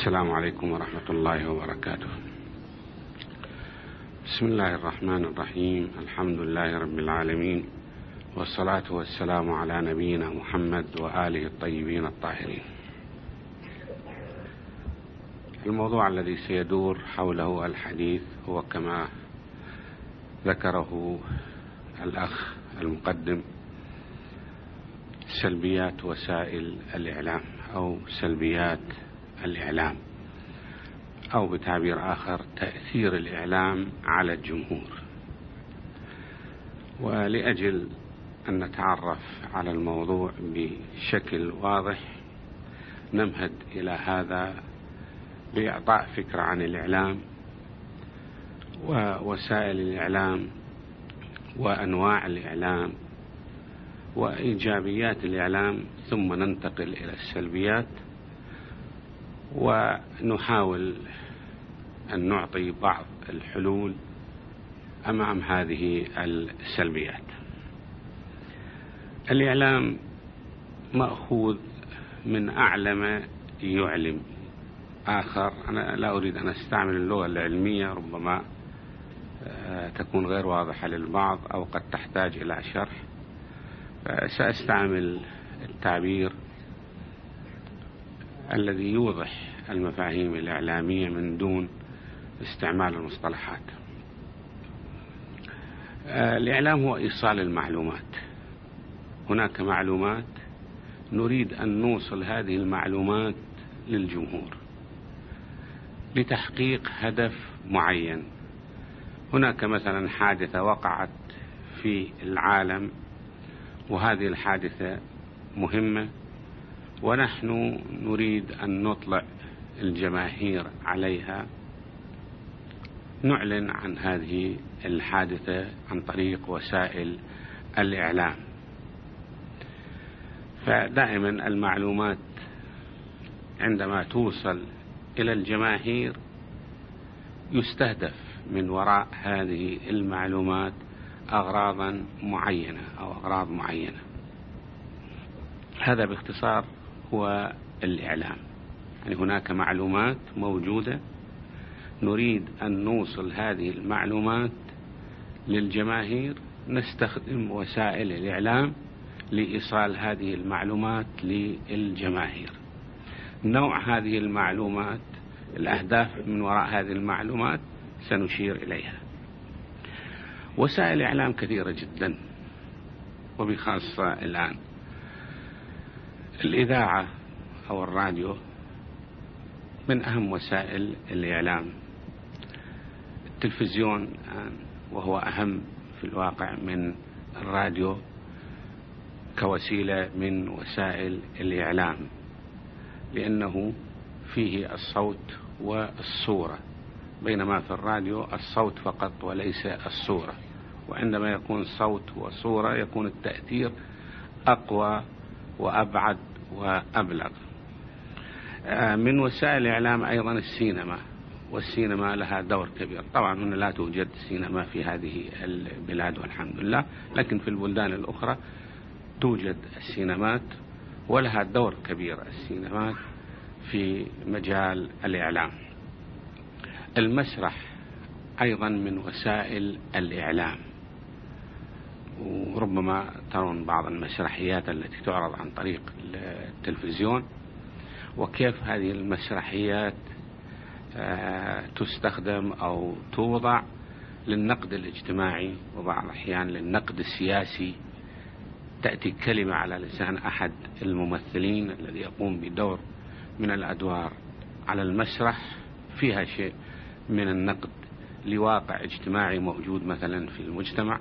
السلام عليكم ورحمة الله وبركاته. بسم الله الرحمن الرحيم. الحمد لله رب العالمين. والصلاة والسلام على نبينا محمد وآله الطيبين الطاهرين. الموضوع الذي سيدور حوله الحديث هو كما ذكره الأخ المقدم سلبيات وسائل الإعلام أو سلبيات الإعلام أو بتعبير آخر تأثير الإعلام على الجمهور. ولأجل أن نتعرف على الموضوع بشكل واضح نمهد إلى هذا بإعطاء فكرة عن الإعلام ووسائل الإعلام وأنواع الإعلام وإيجابيات الإعلام ثم ننتقل إلى السلبيات. ونحاول أن نعطي بعض الحلول أمام هذه السلبيات. الإعلام مأخوذ من أعلم يعلم آخر. أنا لا أريد أن أستعمل اللغة العلمية ربما آه، تكون غير واضحة للبعض أو قد تحتاج إلى شرح. سأستعمل التعبير الذي يوضح المفاهيم الإعلامية من دون استعمال المصطلحات. آه، الإعلام هو إيصال المعلومات. هناك معلومات نريد أن نوصل هذه المعلومات للجمهور لتحقيق هدف معين. هناك مثلا حادثة وقعت في العالم وهذه الحادثة مهمة. ونحن نريد أن نطلع الجماهير عليها. نعلن عن هذه الحادثة عن طريق وسائل الإعلام. فدائما المعلومات عندما توصل إلى الجماهير يستهدف من وراء هذه المعلومات أغراضا معينة أو أغراض معينة. هذا باختصار هو الإعلام. يعني هناك معلومات موجودة. نريد أن نوصل هذه المعلومات للجماهير نستخدم وسائل الإعلام لإيصال هذه المعلومات للجماهير. نوع هذه المعلومات الأهداف من وراء هذه المعلومات سنشير إليها. وسائل إعلام كثيرة جدا وبخاصة الآن. الإذاعة أو الراديو من أهم وسائل الإعلام. التلفزيون وهو أهم في الواقع من الراديو كوسيلة من وسائل الإعلام لأنه فيه الصوت والصورة بينما في الراديو الصوت فقط وليس الصورة وعندما يكون صوت وصورة يكون التأثير أقوى وأبعد وأبلغ. آه، من وسائل الإعلام أيضا السينما والسينما لها دور كبير. طبعا هنا لا توجد سينما في هذه البلاد والحمد لله. لكن في البلدان الأخرى توجد السينمات ولها دور كبير السينمات في مجال الإعلام. المسرح أيضا من وسائل الإعلام. وربما ترون بعض المسرحيات التي تعرض عن طريق التلفزيون وكيف هذه المسرحيات آه، تستخدم أو توضع للنقد الاجتماعي وبعض الأحيان للنقد السياسي. تأتي كلمة على لسان أحد الممثلين الذي يقوم بدور من الأدوار على المسرح فيها شيء من النقد لواقع اجتماعي موجود مثلا في المجتمع.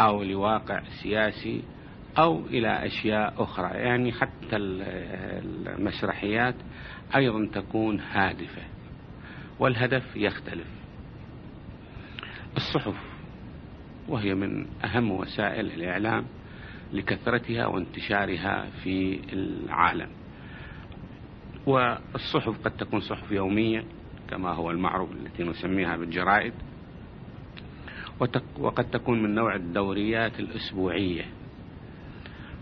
أو لواقع سياسي أو إلى أشياء أخرى. يعني حتى المسرحيات أيضا تكون هادفة والهدف يختلف. الصحف وهي من أهم وسائل الإعلام لكثرتها وانتشارها في العالم. والصحف قد تكون صحف يومية كما هو المعروف التي نسميها بالجرائد. وقد تكون من نوع الدوريات الأسبوعية.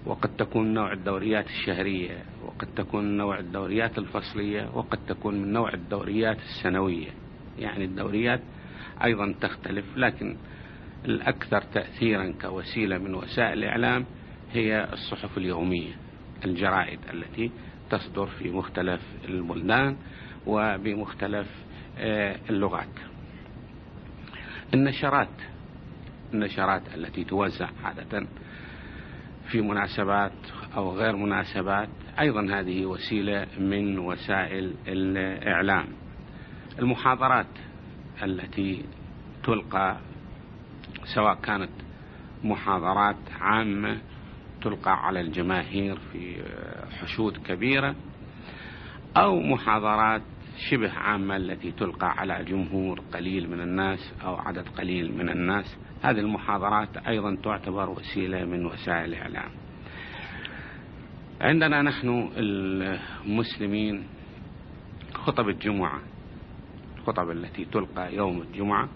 وقد تكون نوع الدوريات الشهرية. وقد تكون نوع الدوريات الفصلية. وقد تكون من نوع الدوريات السنوية. يعني الدوريات أيضا تختلف لكن الأكثر تأثيرا كوسيلة من وسائل الإعلام هي الصحف اليومية الجرائد التي تصدر في مختلف البلدان وبمختلف آه، اللغات. النشرات النشرات التي توزع عادة في مناسبات أو غير مناسبات أيضا هذه وسيلة من وسائل الإعلام. المحاضرات التي تلقى سواء كانت محاضرات عامة تلقى على الجماهير في حشود كبيرة أو محاضرات شبه عامة التي تلقى على جمهور قليل من الناس أو عدد قليل من الناس. هذه المحاضرات أيضا تعتبر وسيلة من وسائل الإعلام. عندنا نحن المسلمين خطب الجمعة الخطب التي تلقى يوم الجمعة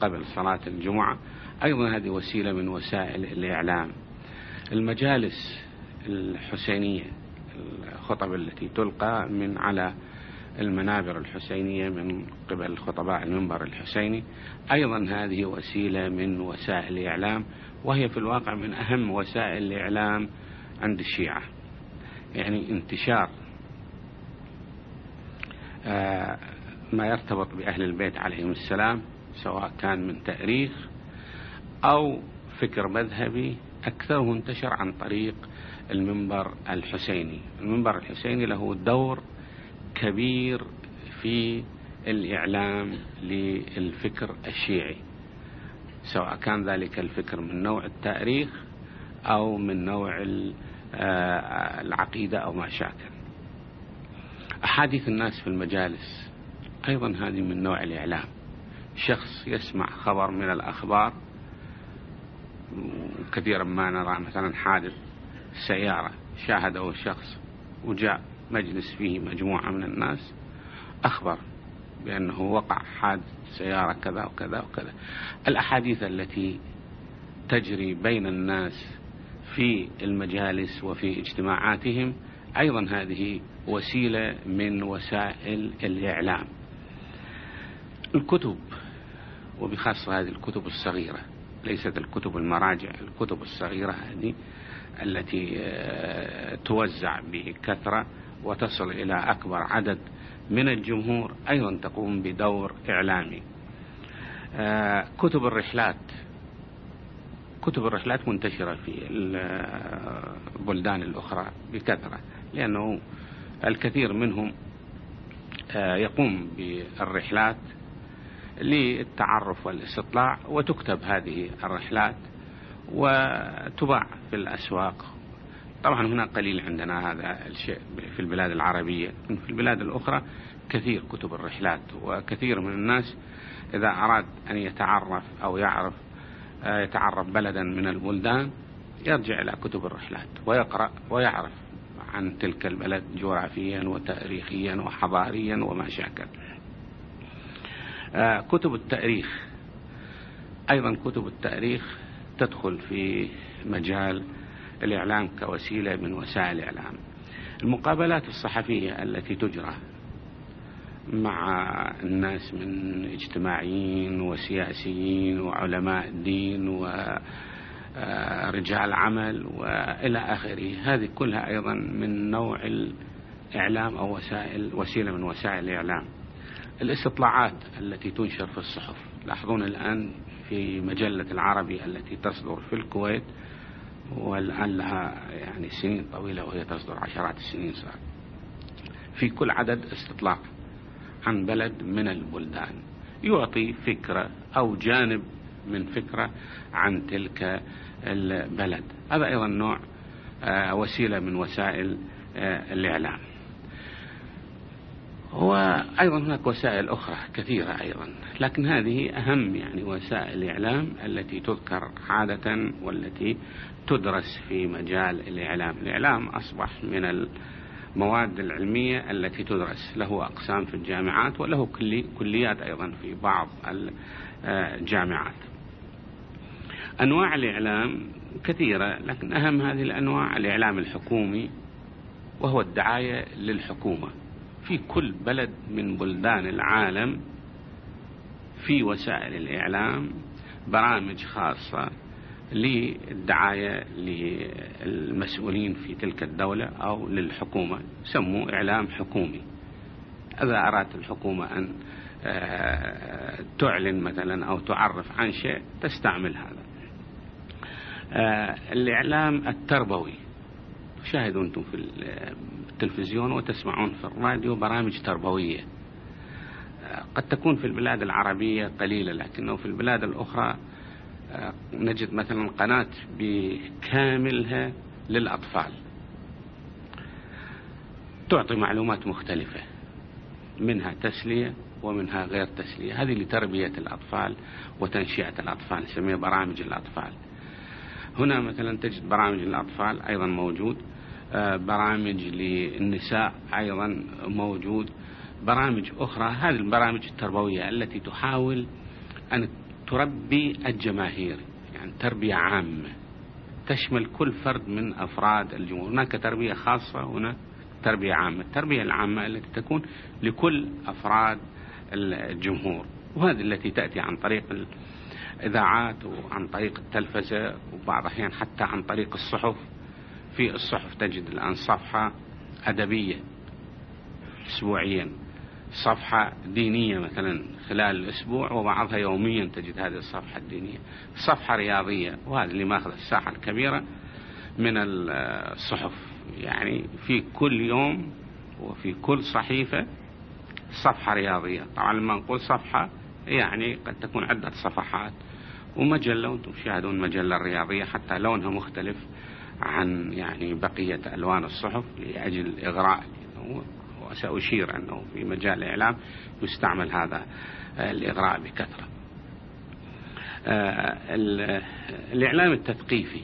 قبل صلاة الجمعة. أيضا هذه وسيلة من وسائل الإعلام. المجالس الحسينية الخطب التي تلقى من على المنابر الحسينية من قبل خطباء المنبر الحسيني. أيضا هذه وسيلة من وسائل الإعلام وهي في الواقع من أهم وسائل الإعلام عند الشيعة. يعني انتشار آه، ما يرتبط بأهل البيت عليهم السلام سواء كان من تأريخ أو فكر مذهبي أكثره انتشر عن طريق المنبر الحسيني. المنبر الحسيني له دور كبير في الإعلام للفكر الشيعي سواء كان ذلك الفكر من نوع التاريخ أو من نوع آه، العقيدة أو ما شاكل. أحاديث الناس في المجالس أيضا هذه من نوع الإعلام. شخص يسمع خبر من الأخبار كثيرا ما نرى مثلا حادث سيارة شاهده شخص وجاء. مجلس فيه مجموعة من الناس أخبر بأنه وقع حادث سيارة كذا وكذا وكذا. الأحاديث التي تجري بين الناس في المجالس وفي اجتماعاتهم أيضا هذه وسيلة من وسائل الإعلام. الكتب وبخاصة هذه الكتب الصغيرة ليست الكتب المراجع الكتب الصغيرة هذه التي آه، توزع بكثرة وتصل إلى أكبر عدد من الجمهور أيضا تقوم بدور إعلامي. آه، كتب الرحلات كتب الرحلات منتشرة في البلدان الأخرى بكثرة لأنه الكثير منهم آه، يقوم بالرحلات للتعرف والاستطلاع وتكتب هذه الرحلات وتباع في الأسواق طبعا هنا قليل عندنا هذا الشيء في البلاد العربية في البلاد الأخرى كثير كتب الرحلات وكثير من الناس إذا أراد أن يتعرف أو يعرف آه، يتعرف بلدا من البلدان يرجع إلى كتب الرحلات ويقرأ ويعرف عن تلك البلد جغرافيا وتاريخيا وحضاريا وما شاكل آه، كتب التاريخ أيضا كتب التاريخ تدخل في مجال الإعلام كوسيلة من وسائل الإعلام. المقابلات الصحفية التي تجرى مع الناس من اجتماعيين وسياسيين وعلماء دين ورجال عمل وإلى آخره هذه كلها أيضا من نوع الإعلام أو وسائل وسيلة من وسائل الإعلام. الاستطلاعات التي تنشر في الصحف. لاحظون الآن في مجلة العربي التي تصدر في الكويت والآن لها يعني سنين طويلة وهي تصدر عشرات السنين صار. في كل عدد استطلاع عن بلد من البلدان. يعطي فكرة أو جانب من فكرة عن تلك البلد. هذا أيضا نوع آه، وسيلة من وسائل آه، الإعلام. وأيضا هناك وسائل أخرى كثيرة أيضا. لكن هذه أهم يعني وسائل الإعلام التي تذكر عادة والتي تدرس في مجال الإعلام. الإعلام أصبح من المواد العلمية التي تدرس. له أقسام في الجامعات وله كليات أيضا في بعض الجامعات. أنواع الإعلام كثيرة لكن أهم هذه الأنواع الإعلام الحكومي وهو الدعاية للحكومة. في كل بلد من بلدان العالم في وسائل الإعلام برامج خاصة للدعاية للمسؤولين في تلك الدولة أو للحكومة. سموا إعلام حكومي. إذا أرادت الحكومة أن آه، تعلن مثلا أو تعرف عن شيء تستعمل هذا. آه، الإعلام التربوي. شاهدوا أنتم في التلفزيون وتسمعون في الراديو برامج تربوية. آه، قد تكون في البلاد العربية قليلة لكنه في البلاد الأخرى نجد مثلا قناة بكاملها للأطفال. تعطي معلومات مختلفة منها تسلية ومنها غير تسلية. هذه لتربية الأطفال وتنشئة الأطفال نسميها برامج الأطفال. هنا مثلا تجد برامج للأطفال أيضا موجود. آه، برامج للنساء أيضا موجود. برامج أخرى هذه البرامج التربوية التي تحاول أن تربي الجماهير يعني تربية عامة. تشمل كل فرد من أفراد الجمهور. هناك تربية خاصة هنا تربية عامة. التربية العامة التي تكون لكل أفراد الجمهور وهذه التي تأتي عن طريق الإذاعات وعن طريق التلفزة وبعض الأحيان حتى عن طريق الصحف. في الصحف تجد الآن صفحة أدبية أسبوعيا. صفحة دينية مثلا خلال الأسبوع وبعضها يوميا تجد هذه الصفحة الدينية. صفحة رياضية وهذا اللي ماخذ الساحة الكبيرة من الصحف. يعني في كل يوم وفي كل صحيفة صفحة رياضية. طبعا لما نقول صفحة يعني قد تكون عدة صفحات. ومجلة وأنتم تشاهدون مجلة رياضية حتى لونها مختلف عن يعني بقية ألوان الصحف لأجل الإغراء وسأشير أنه في مجال الإعلام يستعمل هذا الإغراء بكثرة. آه، الإعلام التثقيفي.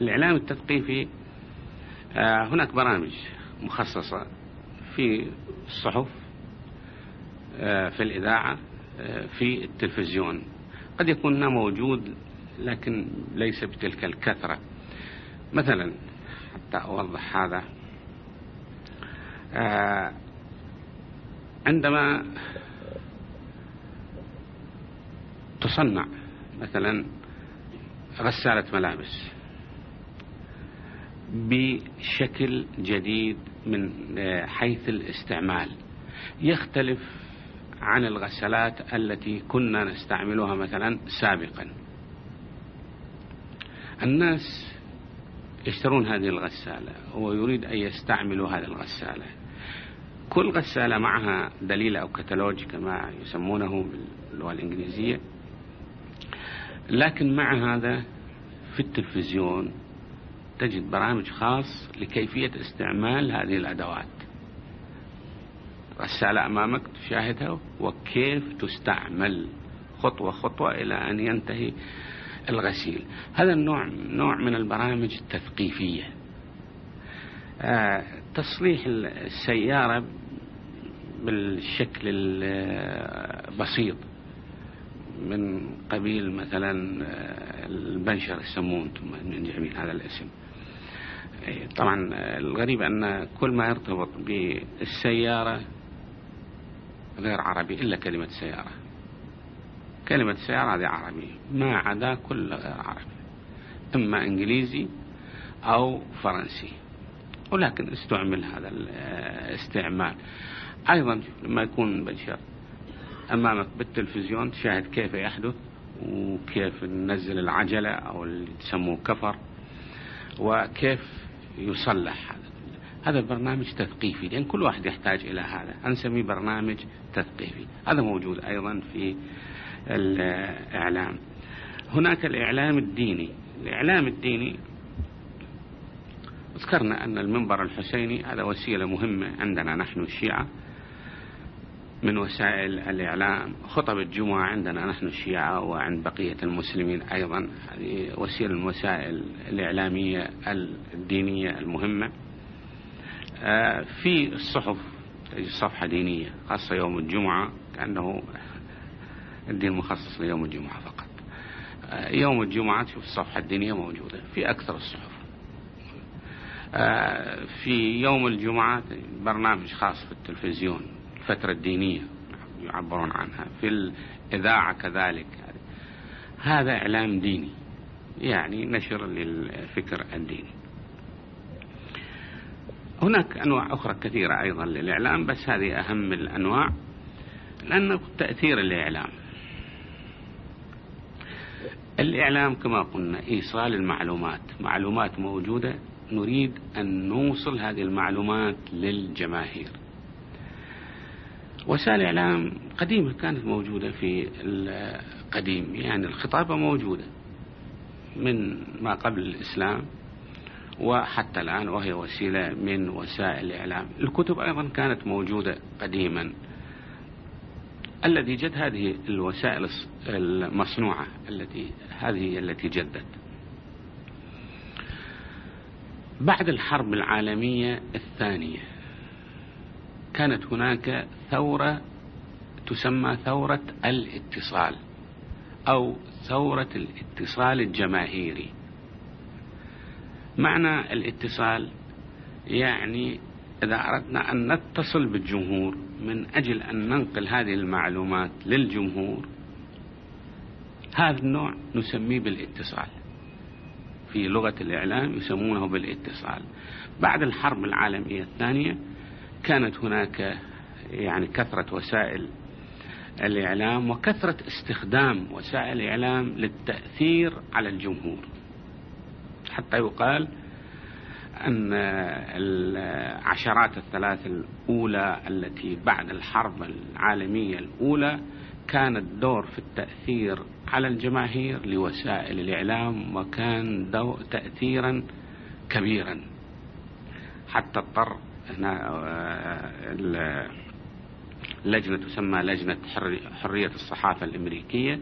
الإعلام التثقيفي آه، هناك برامج مخصصة في الصحف آه، في الإذاعة في التلفزيون. قد يكون موجود لكن ليس بتلك الكثرة. مثلا حتى أوضح هذا. آه، عندما تصنع مثلا غسالة ملابس بشكل جديد من آه، حيث الاستعمال يختلف عن الغسالات التي كنا نستعملها مثلا سابقا. الناس يشترون هذه الغسالة ويريد أن يستعملوا هذه الغسالة. كل غسالة معها دليل أو كتالوج كما يسمونه باللغة الإنجليزية. لكن مع هذا في التلفزيون تجد برامج خاص لكيفية استعمال هذه الأدوات. غسالة أمامك تشاهدها وكيف تستعمل خطوة خطوة إلى أن ينتهي الغسيل. هذا النوع نوع من البرامج التثقيفية. آه، تصليح السيارة بالشكل البسيط من قبيل مثلا آه، البنشر يسمون من جميل هذا الاسم. طبعا الغريب أن كل ما يرتبط بالسيارة غير عربي إلا كلمة سيارة. كلمة سيارة هذه عربية ما عدا كل غير عربي إما إنجليزي أو فرنسي. ولكن استعمل هذا الاستعمال أيضا لما يكون بشر أمامك بالتلفزيون تشاهد كيف يحدث وكيف ننزل العجلة أو اللي تسموه كفر وكيف يصلح هذا. هذا البرنامج تثقيفي لأن كل واحد يحتاج إلى هذا. نسميه برنامج تثقيفي. هذا موجود أيضا في الإعلام. هناك الإعلام الديني. الإعلام الديني ذكرنا أن المنبر الحسيني هذا وسيلة مهمة عندنا. نحن الشيعة من وسائل الإعلام خطب الجمعة عندنا نحن الشيعة وعند بقية المسلمين أيضا. هذه وسيلة من وسائل الإعلامية الدينية المهمة. آه، في الصحف صفحة دينية خاصة يوم الجمعة كأنه الدين مخصص ليوم الجمعة فقط. يوم الجمعة تشوف الصفحة الدينية موجودة في أكثر الصحف. آه، في يوم الجمعة برنامج خاص في التلفزيون الفترة الدينية يعبرون عنها في الإذاعة كذلك. هذا إعلام ديني يعني نشر للفكر الديني. هناك أنواع أخرى كثيرة أيضا للإعلام بس هذه أهم الأنواع لأنه تأثير الإعلام. الإعلام كما قلنا إيصال المعلومات معلومات موجودة نريد أن نوصل هذه المعلومات للجماهير. وسائل الإعلام قديمة كانت موجودة في القديم يعني الخطابة موجودة من ما قبل الإسلام وحتى الآن وهي وسيلة من وسائل الإعلام. الكتب أيضا كانت موجودة قديما. الذي جد هذه الوسائل المصنوعة التي هذه التي جدت. بعد الحرب العالمية الثانية كانت هناك ثورة تسمى ثورة الاتصال أو ثورة الاتصال الجماهيري. معنى الاتصال يعني إذا أردنا أن نتصل بالجمهور من أجل أن ننقل هذه المعلومات للجمهور هذا النوع نسميه بالاتصال. في لغة الإعلام يسمونه بالاتصال. بعد الحرب العالمية الثانية كانت هناك يعني كثرة وسائل الإعلام وكثرة استخدام وسائل الإعلام للتأثير على الجمهور. حتى يقال أن العشرات الثلاث الأولى التي بعد الحرب العالمية الأولى كان الدور في التأثير على الجماهير لوسائل الإعلام وكان تأثيرا كبيرا. حتى اضطر هنا آه، اللجنة تسمى لجنة حرية الصحافة الأمريكية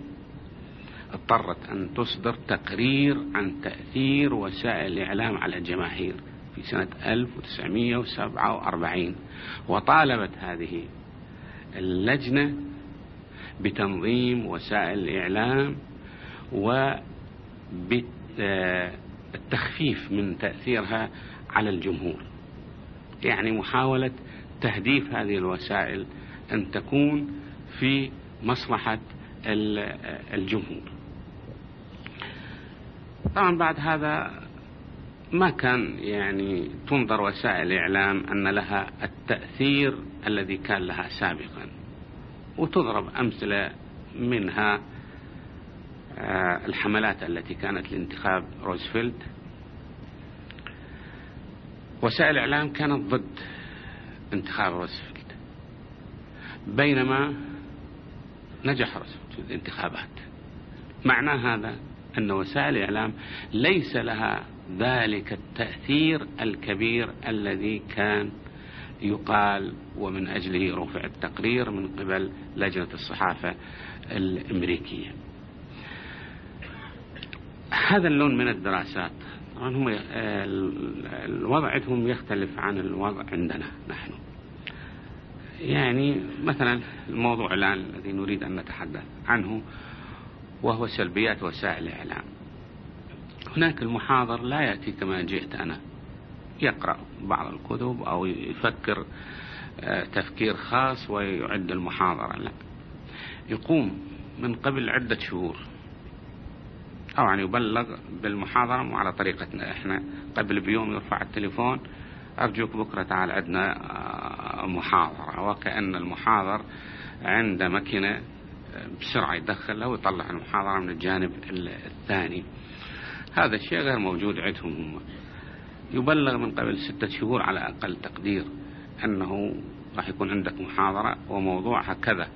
اضطرت أن تصدر تقرير عن تأثير وسائل الإعلام على الجماهير في سنة 1947 وطالبت هذه اللجنة بتنظيم وسائل الإعلام وبالتخفيف من تأثيرها على الجمهور. يعني محاولة تهديف هذه الوسائل أن تكون في مصلحة الجمهور. طبعا بعد هذا ما كان يعني تنظر وسائل الإعلام أن لها التأثير الذي كان لها سابقا. وتضرب أمثلة منها آه، الحملات التي كانت لانتخاب روزفلت. وسائل الإعلام كانت ضد انتخاب روزفلت بينما نجح روزفلت في الانتخابات معنى هذا أن وسائل الإعلام ليس لها ذلك التأثير الكبير الذي كان يقال ومن أجله رفع التقرير من قبل لجنة الصحافة الأمريكية. هذا اللون من الدراسات. طبعا هم الوضع عندهم يختلف عن الوضع عندنا نحن. يعني مثلا الموضوع الآن الذي نريد أن نتحدث عنه وهو سلبيات وسائل الإعلام. هناك المحاضر لا يأتي كما جئت أنا. يقرأ بعض الكتب أو يفكر آه، تفكير خاص ويعد المحاضرة لا يقوم من قبل عدة شهور أو يعني يبلغ بالمحاضرة على طريقتنا إحنا. قبل بيوم يرفع التليفون أرجوك بكرة تعال عندنا آه، محاضرة. وكأن المحاضر عند مكنة آه، بسرعة يدخلها ويطلع المحاضرة من الجانب الثاني. هذا الشيء غير موجود عندهم. هم يبلغ من قبل ستة شهور على أقل تقدير أنه راح يكون عندك محاضرة وموضوعها كذا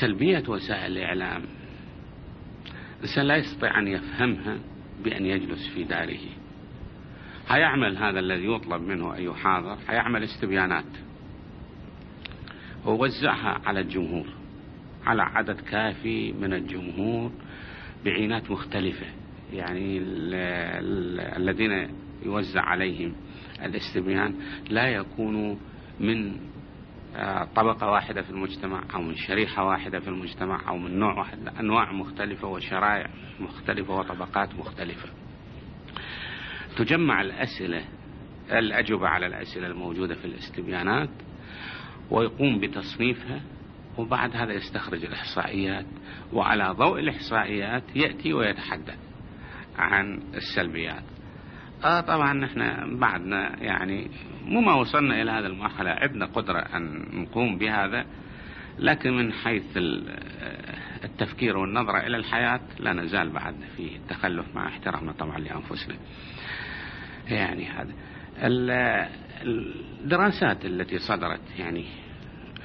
سلبية وسائل الإعلام. الإنسان لا يستطيع أن يفهمها بأن يجلس في داره. هيعمل هذا الذي يطلب منه أن يحاضر هيعمل استبيانات. ووزعها على الجمهور على عدد كافي من الجمهور بعينات مختلفة. يعني الذين يوزع عليهم الاستبيان لا يكونوا من آه، طبقة واحدة في المجتمع أو من شريحة واحدة في المجتمع أو من نوع واحد. أنواع مختلفة وشرائع مختلفة وطبقات مختلفة. تجمع الأسئلة الأجوبة على الأسئلة الموجودة في الاستبيانات ويقوم بتصنيفها وبعد هذا يستخرج الإحصائيات وعلى ضوء الإحصائيات يأتي ويتحدث. عن السلبيات. آه طبعا نحن بعدنا يعني مو ما وصلنا إلى هذه المرحلة عندنا قدرة أن نقوم بهذا لكن من حيث التفكير والنظرة إلى الحياة لا نزال بعد في تخلف مع احترامنا طبعا لأنفسنا. يعني هذا. الدراسات التي صدرت يعني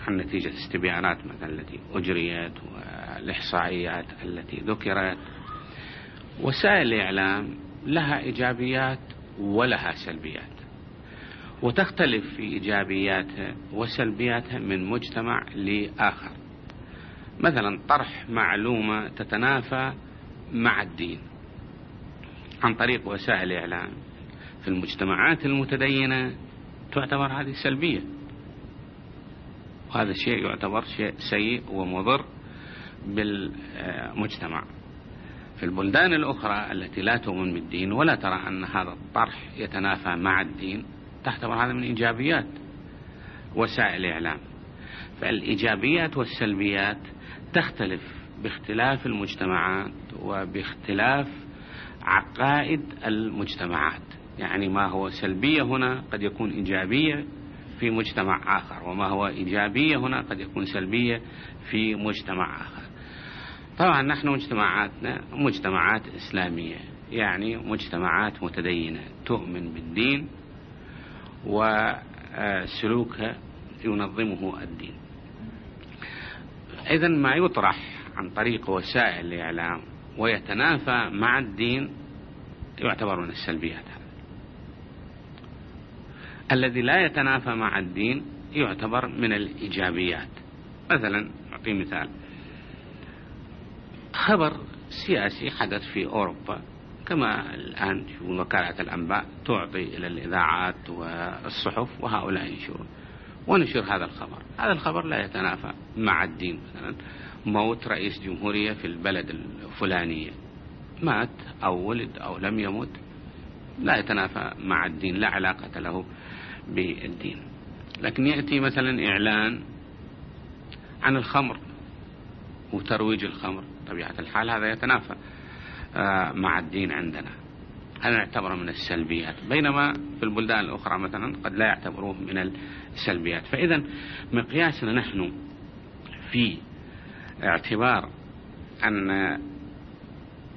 عن نتيجة استبيانات مثلا التي أجريت والإحصائيات التي ذكرت وسائل الإعلام لها إيجابيات ولها سلبيات وتختلف في إيجابياتها وسلبياتها من مجتمع لآخر. مثلا طرح معلومة تتنافى مع الدين عن طريق وسائل الإعلام. في المجتمعات المتدينة تعتبر هذه سلبية وهذا الشيء يعتبر شيء سيء ومضر بالمجتمع. في البلدان الأخرى التي لا تؤمن بالدين ولا ترى أن هذا الطرح يتنافى مع الدين تعتبر هذا من إيجابيات وسائل الإعلام فالإيجابيات والسلبيات تختلف باختلاف المجتمعات وباختلاف عقائد المجتمعات. يعني ما هو سلبية هنا قد يكون إيجابية في مجتمع آخر وما هو إيجابية هنا قد يكون سلبية في مجتمع آخر. طبعا نحن مجتمعاتنا مجتمعات إسلامية. يعني مجتمعات متدينة. تؤمن بالدين وسلوكها ينظمه الدين. إذا ما يطرح عن طريق وسائل الإعلام ويتنافى مع الدين يعتبر من السلبيات الذي لا يتنافى مع الدين يعتبر من الإيجابيات. مثلا أعطي مثال. خبر سياسي حدث في أوروبا كما الآن وكالة الأنباء تعطي إلى الإذاعات والصحف وهؤلاء ينشرون. ونشر هذا الخبر. هذا الخبر لا يتنافى مع الدين مثلا. موت رئيس جمهورية في البلد الفلانية مات أو ولد أو لم يمت لا يتنافى مع الدين لا علاقة له بالدين. لكن يأتي مثلا إعلان عن الخمر وترويج الخمر. طبيعة الحال هذا يتنافى آه، مع الدين عندنا. هذا نعتبره من السلبيات؟ بينما في البلدان الأخرى مثلا قد لا يعتبروه من السلبيات. فإذا مقياسنا نحن في اعتبار أن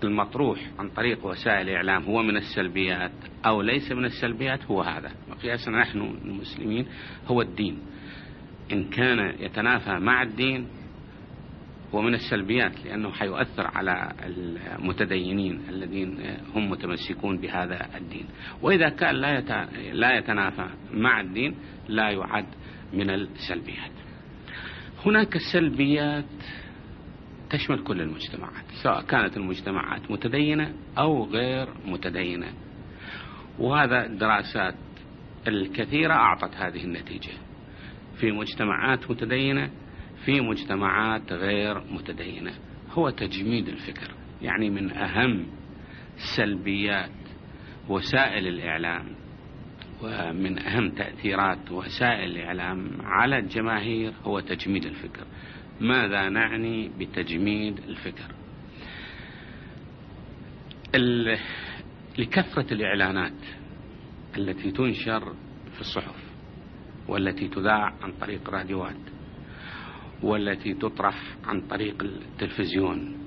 المطروح عن طريق وسائل الإعلام هو من السلبيات أو ليس من السلبيات هو هذا. مقياسنا نحن المسلمين هو الدين. إن كان يتنافى مع الدين هو من السلبيات لأنه حيؤثر على المتدينين الذين هم متمسكون بهذا الدين. وإذا كان لا لا يتنافى مع الدين لا يعد من السلبيات. هناك سلبيات تشمل كل المجتمعات سواء كانت المجتمعات متدينة أو غير متدينة. وهذا الدراسات الكثيرة أعطت هذه النتيجة. في مجتمعات متدينة في مجتمعات غير متدينة. هو تجميد الفكر يعني من أهم سلبيات وسائل الإعلام ومن أهم تأثيرات وسائل الإعلام على الجماهير هو تجميد الفكر. ماذا نعني بتجميد الفكر؟ لكثرة الإعلانات التي تنشر في الصحف والتي تذاع عن طريق راديوات والتي تطرح عن طريق التلفزيون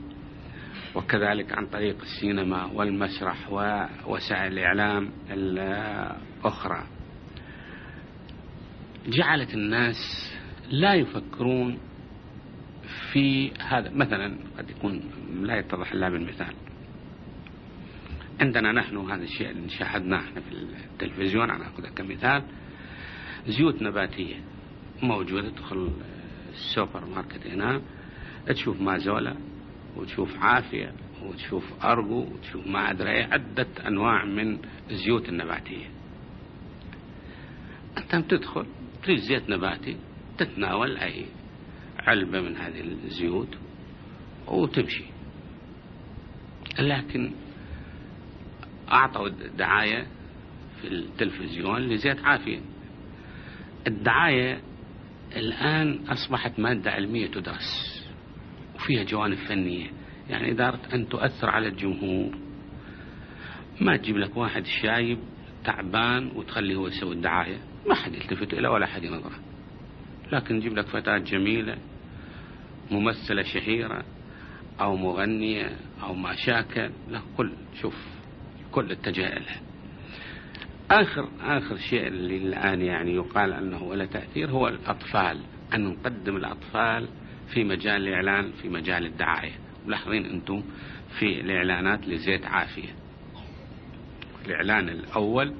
وكذلك عن طريق السينما والمسرح ووسائل الإعلام الأخرى. جعلت الناس لا يفكرون في هذا مثلا قد يكون لا يتضح إلا بالمثال. عندنا نحن هذا الشيء اللي شاهدناه إحنا في التلفزيون أنا أخذه كمثال. زيوت نباتية موجودة تدخل السوبر ماركت هنا تشوف مازولا وتشوف عافية وتشوف أرجو وتشوف ما أدري عدة أنواع من الزيوت النباتية. أنت تدخل تريد زيت نباتي تتناول أي علبة من هذه الزيوت وتمشي. لكن أعطوا دعاية في التلفزيون لزيت عافية. الدعاية الآن أصبحت مادة علمية تدرس وفيها جوانب فنية. يعني أردت أن تؤثر على الجمهور ما تجيب لك واحد شايب تعبان وتخليه هو يسوي الدعاية. ما حد يلتفت إليه ولا حد ينظره. لكن تجيب لك فتاة جميلة ممثلة شهيرة أو مغنية أو ما شاكل له كل شوف كل اتجاه لها آخر آخر شيء اللي الآن يعني يقال أنه له تأثير هو الأطفال أن نقدم الأطفال في مجال الإعلان في مجال الدعاية. ملاحظين أنتم في الإعلانات لزيت عافية. الإعلان الأول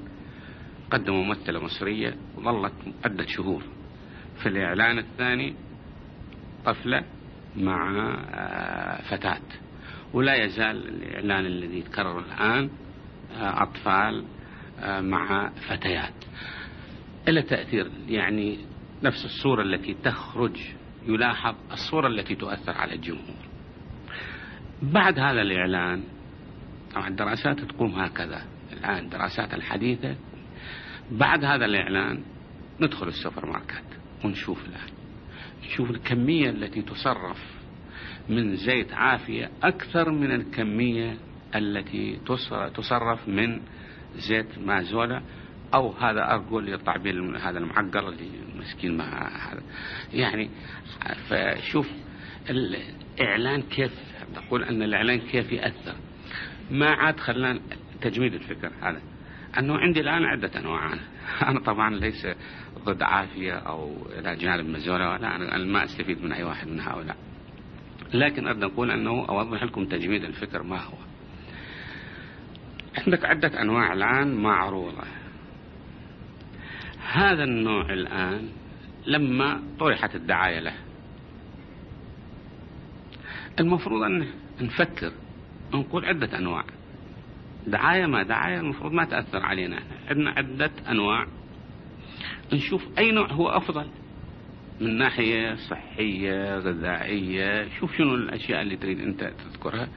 قدموا ممثلة مصرية وظلت عدة شهور. في الإعلان الثاني طفلة مع آه، فتاة. ولا يزال الإعلان الذي يتكرر الآن آه، أطفال مع فتيات. إلا تأثير يعني نفس الصورة التي تخرج يلاحظ الصورة التي تؤثر على الجمهور. بعد هذا الإعلان طبعا الدراسات تقوم هكذا. الآن الدراسات الحديثة. بعد هذا الإعلان ندخل السوبر ماركت ونشوف الآن. نشوف الكمية التي تصرف من زيت عافية أكثر من الكمية التي تصرف من زيت مازولا أو هذا أقول للطعبير هذا المعقر اللي مسكين مع هذا. يعني فشوف الإعلان كيف؟ تقول أن الإعلان كيف يأثر. ما عاد خلان تجميد الفكر هذا. أنه عندي الآن عدة أنواع. أنا طبعا ليس ضد عافية أو إلى جانب مزولة ولا أنا ما أستفيد من أي واحد من هؤلاء. لكن أريد أقول أنه أوضح لكم تجميد الفكر ما هو. عندك عدة أنواع الآن معروضة. هذا النوع الآن لما طرحت الدعاية له. المفروض أن نفكر نقول عدة أنواع. دعاية ما دعاية المفروض ما تأثر علينا. عندنا عدة أنواع. نشوف أي نوع هو أفضل. من ناحية صحية غذائية شوف شنو الأشياء اللي تريد أنت تذكرها.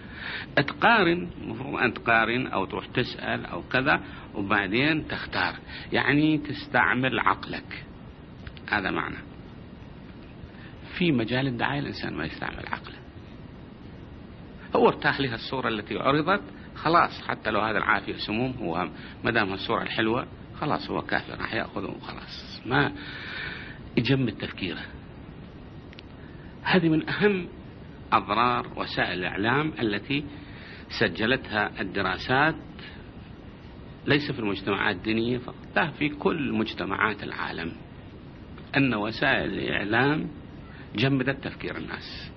تقارن المفروض أن تقارن أو تروح تسأل أو كذا وبعدين تختار. يعني تستعمل عقلك. هذا معنى. في مجال الدعاية الإنسان ما يستعمل عقله. هو ارتاح لها الصورة التي عرضت خلاص حتى لو هذا العافية سموم هو ما دام الصورة الحلوة خلاص هو كافر راح يأخذه وخلاص ما يجمد تفكيره هذه من أهم أضرار وسائل الإعلام التي سجلتها الدراسات ليس في المجتمعات الدينية فقط لا في كل مجتمعات العالم. أن وسائل الإعلام جمدت تفكير الناس.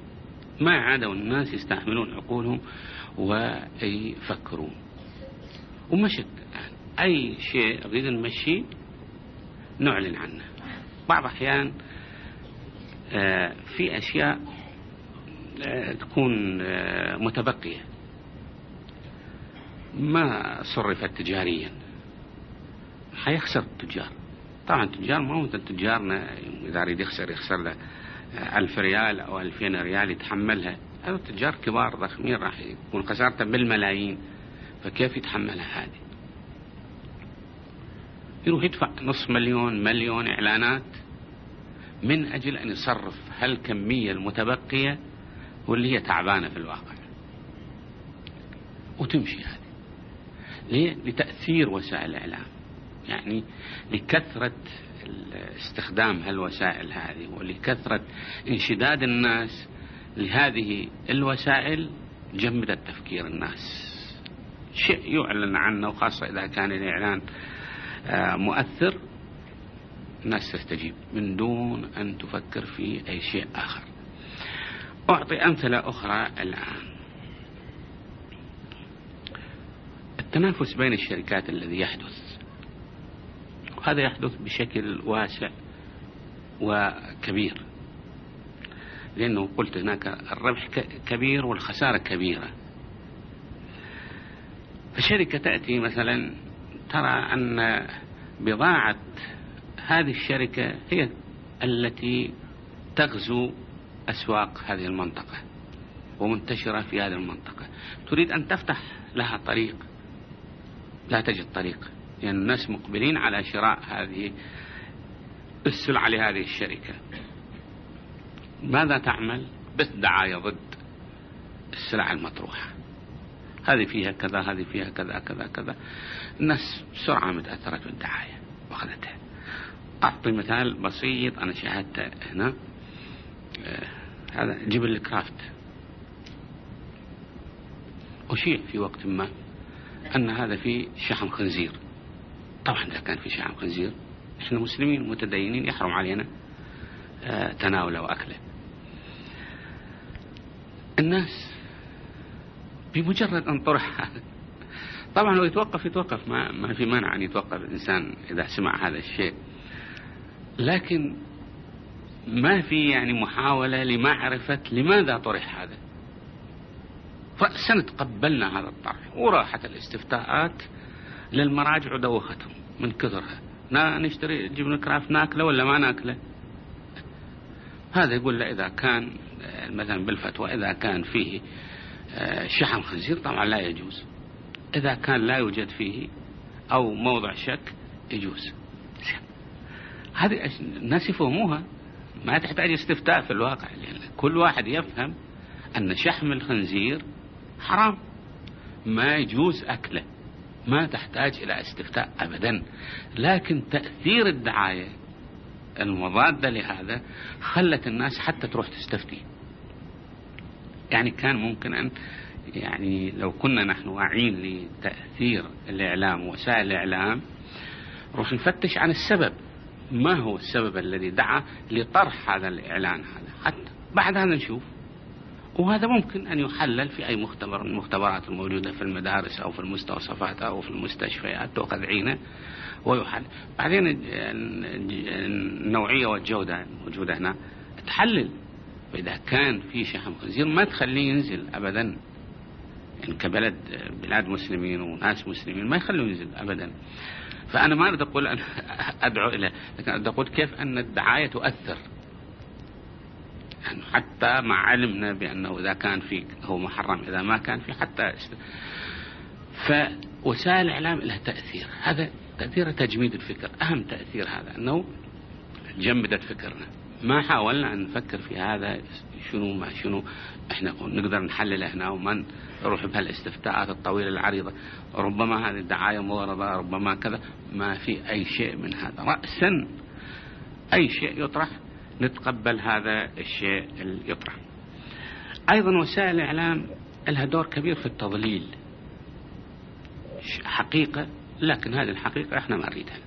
ما عادوا الناس يستحملون عقولهم ويفكرون. ومشت الآن. أي شيء نريد نمشي نعلن عنه. بعض الأحيان آه، في أشياء آه، تكون آه، متبقية. ما صرفت تجاريا؟ حيخسر التجار. طبعا التجار ما هو تجارنا إذا يريد يخسر يخسر له ألف ريال أو ألفين ريال يتحملها. هذا تجار كبار ضخمين راح يكون خسارته بالملايين. فكيف يتحملها هذه؟ يروح يدفع نصف مليون مليون إعلانات من أجل أن يصرف هالكمية المتبقية واللي هي تعبانة في الواقع وتمشي هذه ليه؟ لتأثير وسائل الإعلام يعني لكثرة استخدام هالوسائل هذه ولكثرة انشداد الناس لهذه الوسائل جمدت تفكير الناس شيء يعلن عنه وخاصة إذا كان الإعلان مؤثر الناس تستجيب من دون أن تفكر في أي شيء آخر. أعطي أمثلة أخرى الآن. التنافس بين الشركات الذي يحدث وهذا يحدث بشكل واسع وكبير. لأنه قلت هناك الربح كبير والخسارة كبيرة. فشركة تأتي مثلا ترى أن بضاعة هذه الشركة هي التي تغزو أسواق هذه المنطقة ومنتشرة في هذه المنطقة. تريد أن تفتح لها طريق؟ لا تجد طريق. لأن يعني الناس مقبلين على شراء هذه السلعة لهذه الشركة. ماذا تعمل؟ بس دعاية ضد السلع المطروحة. هذه فيها كذا هذه فيها كذا كذا كذا. الناس بسرعة متأثرت بالدعاية وأخذتها. أعطي مثال بسيط أنا شاهدته هنا. آه، هذا جبل الكرافت. أشيع في وقت ما أن هذا فيه شحم خنزير. طبعا إذا كان في شحم خنزير إحنا مسلمين متدينين يحرم علينا آه، تناوله وأكله. الناس بمجرد أن طرح. هذا طبعا لو يتوقف يتوقف. ما, ما في مانع أن يتوقف الإنسان إذا سمع هذا الشيء. لكن ما في يعني محاولة لمعرفة لماذا طرح هذا. رأسا تقبلنا هذا الطرح. وراحت الاستفتاءات للمراجع ودوختهم من كثرها. نشتري جبن كراف ناكله ولا ما ناكله؟ هذا يقول له إذا كان مثلا بالفتوى إذا كان فيه شحم خنزير طبعا لا يجوز. إذا كان لا يوجد فيه أو موضع شك يجوز. هذه الناس يفهموها. ما تحتاج استفتاء في الواقع. لأن كل واحد يفهم أن شحم الخنزير حرام. ما يجوز أكله. ما تحتاج إلى استفتاء أبدا. لكن تأثير الدعاية المضادة لهذا خلت الناس حتى تروح تستفتي. يعني كان ممكن أن يعني لو كنا نحن واعين لتأثير الإعلام ووسائل الإعلام نروح نفتش عن السبب. ما هو السبب الذي دعا لطرح هذا الإعلان هذا؟ حتى بعد هذا نشوف. وهذا ممكن أن يحلل في أي مختبر من المختبرات الموجودة في المدارس أو في المستوصفات أو في المستشفيات تؤخذ عينه ويحلل. بعدين النوعية والجودة الموجودة هنا تحلل. فإذا كان في شحم خنزير ما تخليه ينزل أبدا. يعني كبلد بلاد مسلمين وناس مسلمين ما يخلوه ينزل أبدا. فأنا ما أريد أقول أن أدعو إليه لكن أريد أقول كيف أن الدعاية تؤثر. يعني حتى مع علمنا بأنه إذا كان في هو محرم إذا ما كان في حتى فوسائل الإعلام لها تأثير. هذا تأثير تجميد الفكر. أهم تأثير هذا أنه جمدت فكرنا. ما حاولنا أن نفكر في هذا شنو ما شنو إحنا نقدر نحلله هنا وما نروح بهالاستفتاءات الطويلة العريضة. ربما هذه الدعاية مغرضة ربما كذا ما في أي شيء من هذا. رأسا أي شيء يطرح نتقبل هذا الشيء اللي يطرح. أيضا وسائل الإعلام لها دور كبير في التضليل. حقيقة لكن هذه الحقيقة إحنا ما نريدها.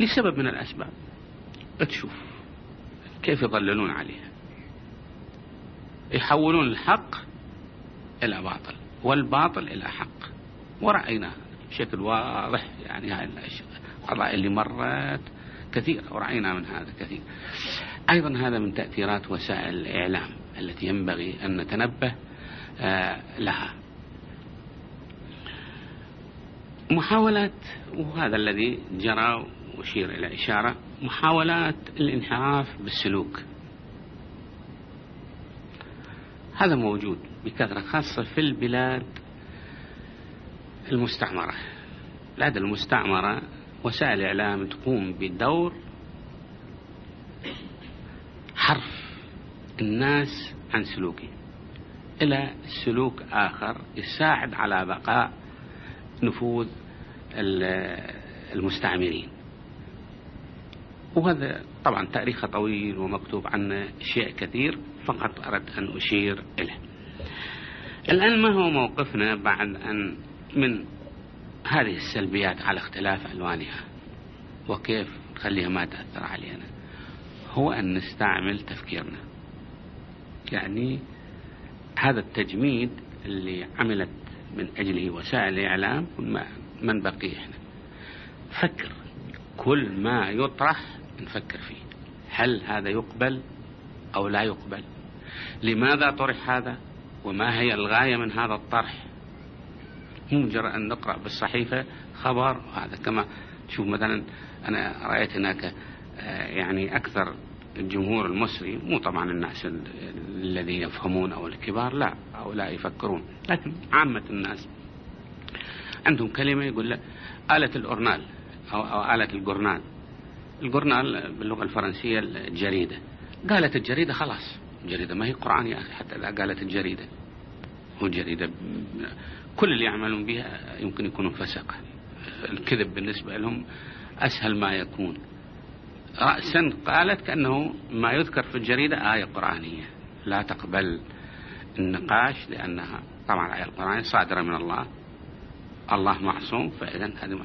لسبب من الأسباب. تشوف كيف يضللون عليها. يحولون الحق إلى باطل والباطل إلى حق. ورأينا بشكل واضح يعني هاي القضايا اللي مرت كثير ورأينا من هذا كثير. أيضا هذا من تأثيرات وسائل الإعلام التي ينبغي أن نتنبه آه، لها. محاولات وهذا الذي جرى وشير إلى إشارة محاولات الانحراف بالسلوك. هذا موجود بكثرة خاصة في البلاد المستعمرة. البلاد المستعمرة وسائل الإعلام تقوم بدور حرف الناس عن سلوكه. إلى سلوك آخر يساعد على بقاء نفوذ المستعمرين. وهذا طبعا تاريخه طويل ومكتوب عنه شيء كثير فقط أردت أن أشير إليه. الآن ما هو موقفنا بعد أن من هذه السلبيات على اختلاف ألوانها؟ وكيف نخليها ما تأثر علينا؟ هو أن نستعمل تفكيرنا. يعني هذا التجميد اللي عملت من أجله وسائل الإعلام من بقي إحنا؟ فكر. كل ما يطرح نفكر فيه. هل هذا يقبل أو لا يقبل؟ لماذا طرح هذا؟ وما هي الغاية من هذا الطرح؟ مجرد أن نقرأ بالصحيفة خبر هذا كما تشوف مثلا أنا رأيت هناك آه، يعني أكثر الجمهور المصري مو طبعا الناس الذي يفهمون أو الكبار لا أو لا يفكرون لكن عامة الناس. عندهم كلمة يقول له آلة الأورنال أو, أو آلة الجورنال. الجورنال باللغة الفرنسية الجريدة. قالت الجريدة خلاص. الجريدة ما هي قرآن يا أخي حتى إذا قالت الجريدة. هو جريدة كل اللي يعملون بها يمكن يكونوا فسقة الكذب بالنسبة لهم أسهل ما يكون. رأسا قالت كأنه ما يذكر في الجريدة آية قرآنية. لا تقبل النقاش لأنها طبعا الآية القرآنية صادرة من الله. الله معصوم فإذا هذا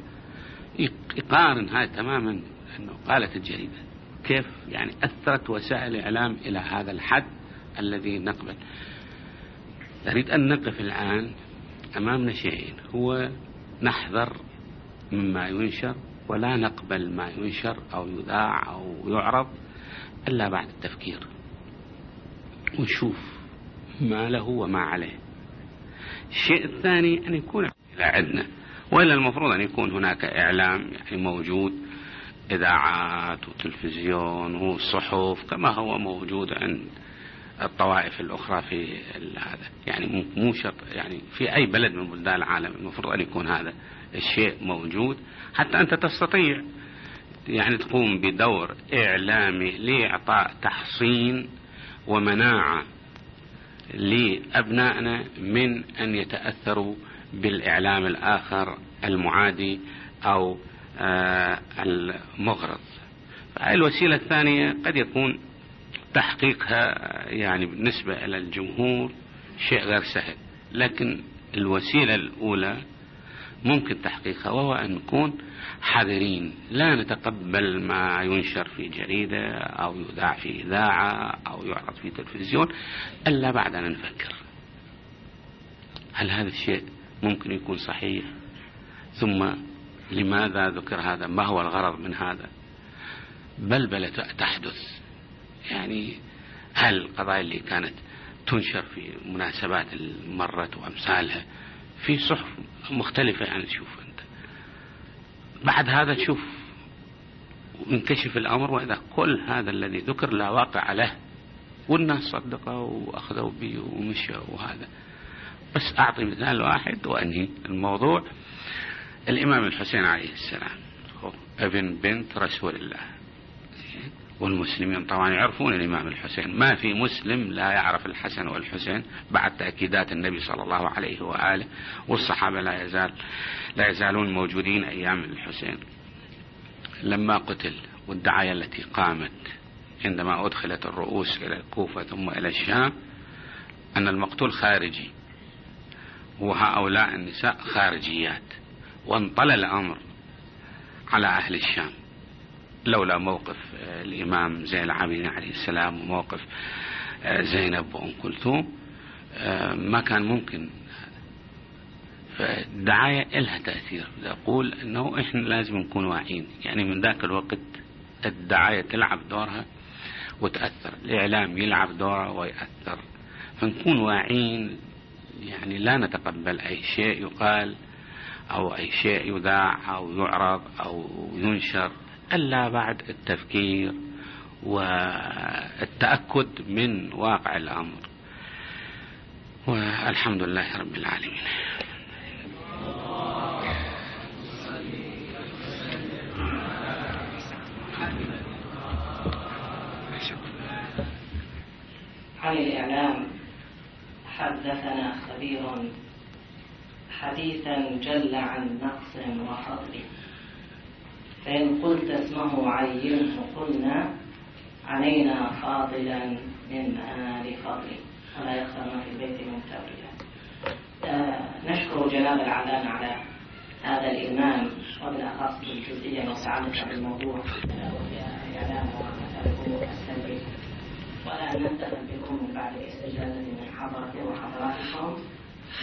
يقارن هذا تماما أنه قالت الجريدة. كيف؟ يعني أثرت وسائل الإعلام إلى هذا الحد الذي نقبل. نريد أن نقف الآن أمامنا شيئين. هو نحذر مما ينشر ولا نقبل ما ينشر أو يذاع أو يعرض إلا بعد التفكير. ونشوف ما له وما عليه. الشيء الثاني أن يكون إلى عندنا. وإلا المفروض أن يكون هناك إعلام يعني موجود إذاعات وتلفزيون وصحف كما هو موجود عند الطوائف الأخرى في هذا. يعني مو شرط يعني في أي بلد من بلدان العالم المفروض أن يكون هذا الشيء موجود حتى أنت تستطيع يعني تقوم بدور إعلامي لإعطاء تحصين ومناعة لأبنائنا من أن يتأثروا بالإعلام الآخر المعادي أو المغرض. الوسيلة الثانية قد يكون تحقيقها يعني بالنسبة إلى الجمهور شيء غير سهل. لكن الوسيلة الأولى ممكن تحقيقها وهو أن نكون حذرين. لا نتقبل ما ينشر في جريدة أو يذاع في إذاعة أو يعرض في تلفزيون إلا بعد أن نفكر. هل هذا الشيء ممكن يكون صحيح؟ ثم لماذا ذكر هذا؟ ما هو الغرض من هذا؟ بلبلة تحدث. يعني هل القضايا اللي كانت تنشر في مناسبات المرة وأمثالها في صحف مختلفة يعني تشوف أنت. بعد هذا تشوف وينكشف الأمر وإذا كل هذا الذي ذكر لا واقع له. والناس صدقوا وأخذوا به ومشوا وهذا. بس أعطي مثال واحد وأنهي الموضوع. الإمام الحسين عليه السلام ابن بنت رسول الله. والمسلمين طبعا يعرفون الإمام الحسين. ما في مسلم لا يعرف الحسن والحسين بعد تأكيدات النبي صلى الله عليه وآله والصحابة لا يزال لا يزالون موجودين أيام الحسين. لما قتل والدعاية التي قامت عندما أدخلت الرؤوس إلى الكوفة ثم إلى الشام أن المقتول خارجي وهؤلاء النساء خارجيات. وانطلى الأمر على أهل الشام. لولا موقف آه، الإمام زين العابدين عليه السلام وموقف آه، زينب وأم كلثوم آه، ما كان ممكن. فالدعاية إلها تأثير. أقول أنه إحنا لازم نكون واعيين. يعني من ذاك الوقت الدعاية تلعب دورها وتأثر. الإعلام يلعب دوره ويأثر. فنكون واعيين يعني لا نتقبل أي شيء يقال أو أي شيء يذاع أو يعرض أو ينشر إلا بعد التفكير والتأكد من واقع الأمر. والحمد لله رب العالمين. عن الإعلام حدثنا خبير حديثا جل عن نقص وفضل. فإن قلت اسمه عينه قلنا علينا فاضلا من آل فضل. ولا يخفى ما في البيت من تأويله آه نشكر جناب العلامة على هذا الإمام وبالأخص بالجزئية المتعلقة بالموضوع. وهي إعلام السلبي ولا ننتقل بكم بعد الاستجابة من حضرته وحضراتكم.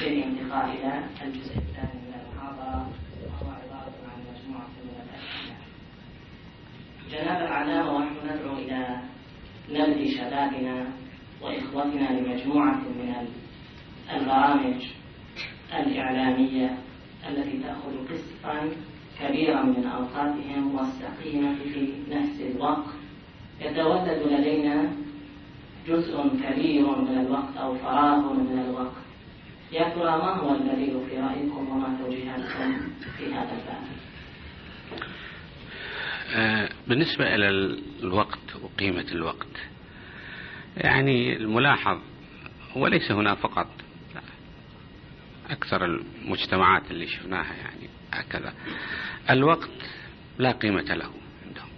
بالانتقال إلى الجزء الثاني من المحاضرة وهو عبارة عن مجموعة من الأسئلة. جناب العلامة ونحن ندعو إلى نبذ شبابنا وإخوتنا لمجموعة من البرامج الإعلامية التي تأخذ قسطا كبيرا من أوقاتهم والسقيمة في نفس الوقت يتولد لدينا جزء كبير من الوقت أو فراغ من الوقت يا ترى ما هو الدليل في رأيكم وما توجيهاتكم في هذا الباب. آه، بالنسبة إلى الوقت وقيمة الوقت يعني الملاحظ وليس هنا فقط أكثر المجتمعات اللي شفناها يعني هكذا. الوقت لا قيمة له عندهم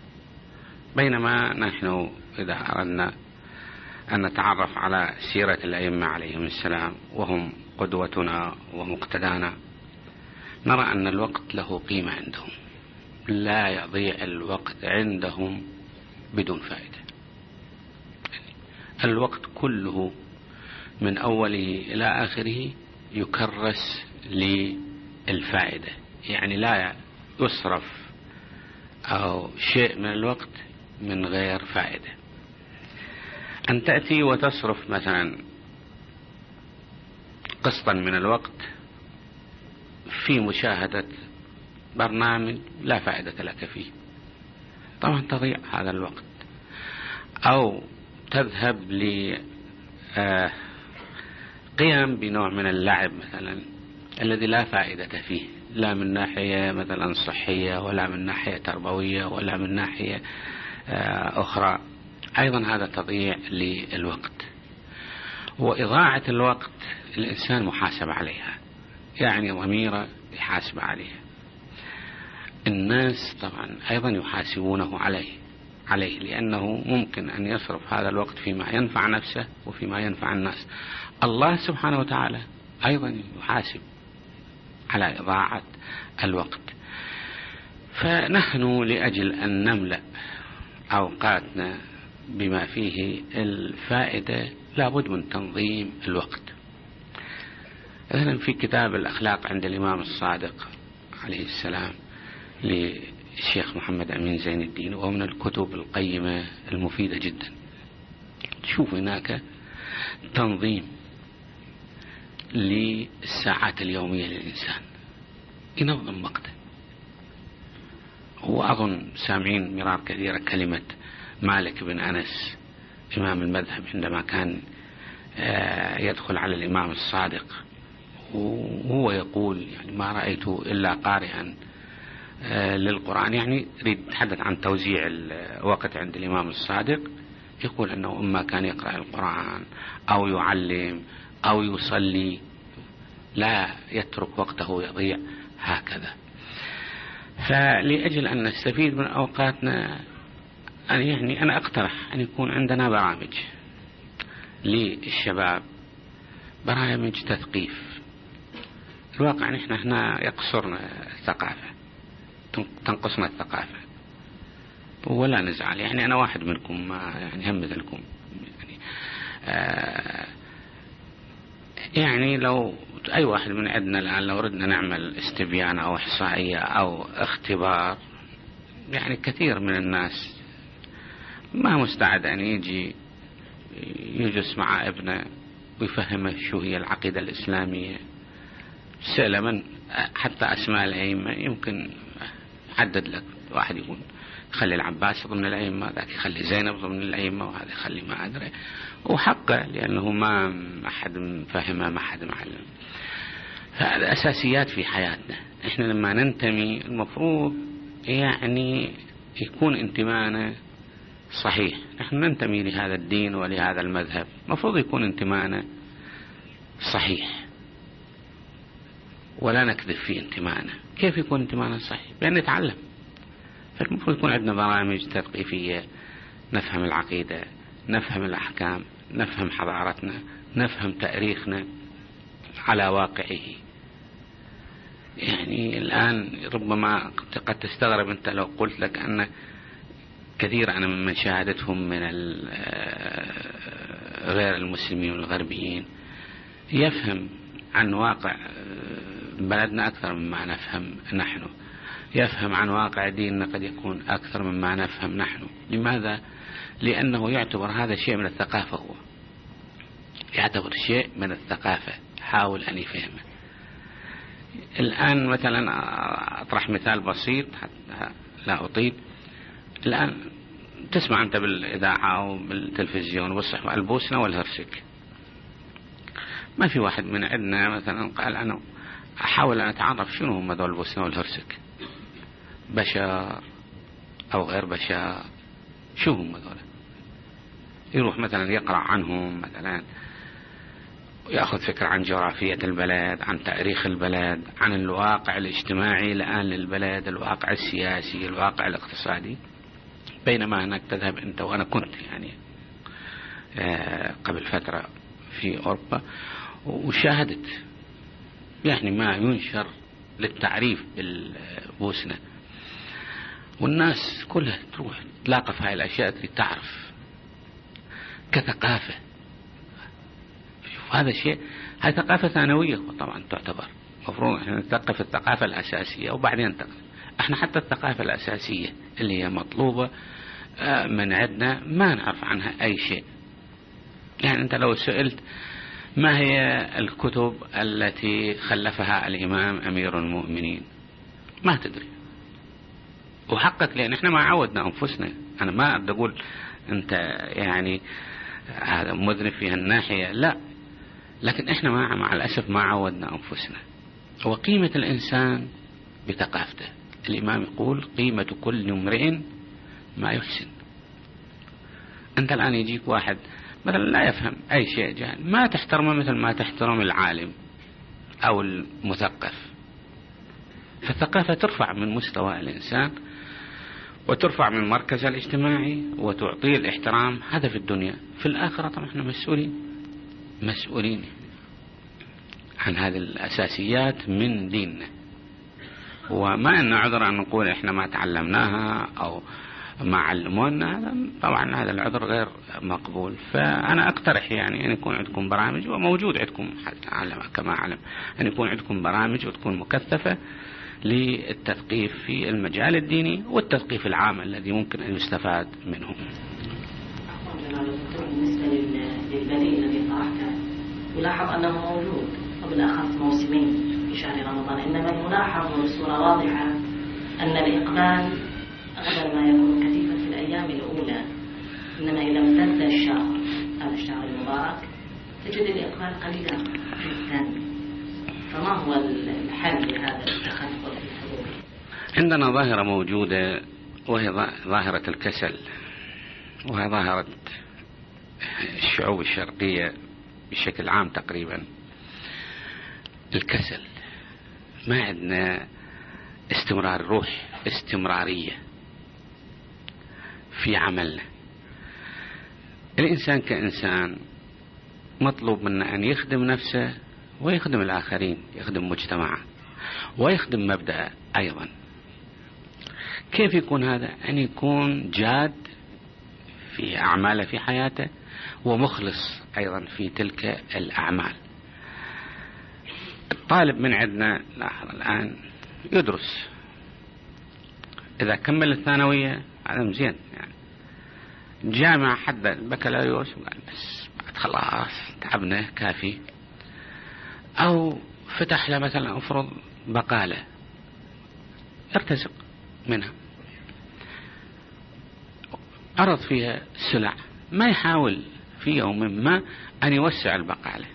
بينما نحن إذا أردنا أن نتعرف على سيرة الأئمة عليهم السلام وهم قدوتنا ومقتدانا. نرى أن الوقت له قيمة عندهم. لا يضيع الوقت عندهم بدون فائدة. الوقت كله من أوله إلى آخره يكرس للفائدة. يعني لا يصرف أو شيء من الوقت من غير فائدة. أن تأتي وتصرف مثلا قسطا من الوقت في مشاهدة برنامج لا فائدة لك فيه. طبعا تضيع هذا الوقت. أو تذهب ل آه، بنوع من اللعب مثلا الذي لا فائدة فيه. لا من ناحية مثلا صحية ولا من ناحية تربوية ولا من ناحية آه، أخرى. أيضا هذا تضييع للوقت. وإضاعة الوقت الإنسان محاسب عليها يعني ضميره يحاسب عليها. الناس طبعا أيضا يحاسبونه عليه عليه لأنه ممكن أن يصرف هذا الوقت فيما ينفع نفسه وفيما ينفع الناس. الله سبحانه وتعالى أيضا يحاسب على إضاعة الوقت. فنحن لأجل أن نملأ أوقاتنا بما فيه الفائدة لابد من تنظيم الوقت. مثلا في كتاب الأخلاق عند الإمام الصادق عليه السلام للشيخ محمد أمين زين الدين وهو من الكتب القيمة المفيدة جدا. تشوف هناك تنظيم للساعات اليومية للإنسان. ينظم وقته. وأظن سامعين مرار كثيرة كلمة مالك بن أنس إمام المذهب عندما كان آه، يدخل على الإمام الصادق وهو يقول يعني ما رأيت إلا قارئا آه، للقرآن. يعني يريد يتحدث عن توزيع الوقت عند الإمام الصادق. يقول أنه إما كان يقرأ القرآن أو يعلم أو يصلي لا يترك وقته يضيع هكذا. فلأجل أن نستفيد من أوقاتنا يعني أنا أقترح أن يكون عندنا برامج للشباب برامج تثقيف. الواقع نحن هنا يقصرنا الثقافة تنقصنا الثقافة. ولا نزعل يعني أنا واحد منكم ما يعني هم مثلكم. يعني, آه يعني لو أي واحد من عندنا الآن لو ردنا نعمل استبيان أو إحصائية أو اختبار يعني كثير من الناس ما مستعد أن يجي يجلس مع ابنه ويفهمه شو هي العقيدة الإسلامية. سأل من حتى أسماء الأئمة يمكن حدد لك. واحد يقول خلي العباس ضمن الأئمة ذاك يخلي زينب ضمن الأئمة وهذا يخلي ما أدري. وحقه لأنه ما أحد فهمه ما أحد معلم. هذا أساسيات في حياتنا. إحنا لما ننتمي المفروض يعني يكون انتمانا صحيح. نحن ننتمي لهذا الدين ولهذا المذهب. المفروض يكون انتمانا صحيح. ولا نكذب في انتمائنا. كيف يكون انتمائنا صحيح؟ بأن نتعلم. فالمفروض يكون عندنا برامج تثقيفية نفهم العقيدة نفهم الأحكام نفهم حضارتنا نفهم تاريخنا على واقعه. يعني الآن ربما قد تستغرب أنت لو قلت لك أن كثير أنا من شاهدتهم من غير المسلمين والغربيين يفهم عن واقع بلدنا أكثر مما نفهم نحن. يفهم عن واقع ديننا قد يكون أكثر مما نفهم نحن. لماذا؟ لأنه يعتبر هذا شيء من الثقافة هو. يعتبر شيء من الثقافة. حاول أن يفهمه. الآن مثلا أطرح مثال بسيط حتى لا أطيل. الآن تسمع أنت بالإذاعة أو بالتلفزيون والصحة البوسنة والهرسك. ما في واحد من عندنا مثلا قال أنا أحاول أن أتعرف شنو هم ذول البوسنة والهرسك؟ بشر أو غير بشر؟ شو هم ذولا يروح مثلا يقرأ عنهم مثلا يأخذ فكرة عن جغرافية البلد عن تاريخ البلد عن الواقع الاجتماعي الآن للبلد الواقع السياسي الواقع الاقتصادي. بينما هناك تذهب أنت وأنا كنت يعني آه، قبل فترة في أوروبا وشاهدت يعني ما ينشر للتعريف بالبوسنة. والناس كلها تروح تلاقى في هاي الأشياء تعرف كثقافة. شوف هذا الشيء هاي ثقافة ثانوية طبعا تعتبر. مفروض إحنا نثقف الثقافة الأساسية وبعدين نثقف إحنا حتى الثقافة الأساسية اللي هي مطلوبة آه، من عندنا ما نعرف عنها أي شيء. يعني أنت لو سئلت ما هي الكتب التي خلفها الإمام أمير المؤمنين؟ ما تدري. وحقك لأن إحنا ما عودنا أنفسنا. أنا ما أقدر أقول أنت يعني هذا مذنب في هالناحية. لا. لكن إحنا مع, مع الأسف ما عودنا أنفسنا. وقيمة الإنسان بثقافته. الإمام يقول قيمة كل امرئ ما يحسن. أنت الآن يجيك واحد مثلا لا يفهم أي شيء جاهل. ما تحترمه مثل ما تحترم العالم أو المثقف. فالثقافة ترفع من مستوى الإنسان وترفع من المركز الاجتماعي وتعطيه الاحترام. هذا في الدنيا. في الآخرة طبعا إحنا مسؤولين. مسؤولين عن هذه الأساسيات من ديننا. وما أن عذر أن نقول إحنا ما تعلمناها أو ما علمونا طبعا هذا العذر غير مقبول. فأنا أقترح يعني أن يكون عندكم برامج وموجود عندكم كما أعلم أن يكون عندكم برامج وتكون مكثفة للتثقيف في المجال الديني والتثقيف العام الذي ممكن أن يستفاد منه. بالنسبة للبديل الذي طرحته يلاحظ أنه موجود وبالأخص موسمين في شهر رمضان. إنما الملاحظ بصورة واضحة أن الإقبال أغلب ما يكون كثيفا في الأيام الأولى إنما إذا امتد الشهر هذا الشهر المبارك تجد الإقبال قليلا جدا. فما هو الحل لهذا التخلف في الحضور؟ عندنا ظاهرة موجودة وهي ظاهرة الكسل وهي ظاهرة الشعوب الشرقية بشكل عام تقريبا. الكسل ما عندنا استمرار روح استمرارية. في عملنا الإنسان كإنسان مطلوب منه أن يخدم نفسه ويخدم الآخرين يخدم مجتمعه ويخدم مبدأ أيضا. كيف يكون هذا؟ أن يكون جاد في أعماله في حياته ومخلص أيضا في تلك الأعمال. الطالب من عندنا لاحظ الآن يدرس. إذا كمل الثانوية هذا مزين يعني. جامعة حد البكالوريوس؟ قال بس بعد خلاص تعبنا كافي. أو فتح له مثلا أفرض بقالة. ارتزق منها. عرض فيها سلع. ما يحاول في يوم ما أن يوسع البقالة.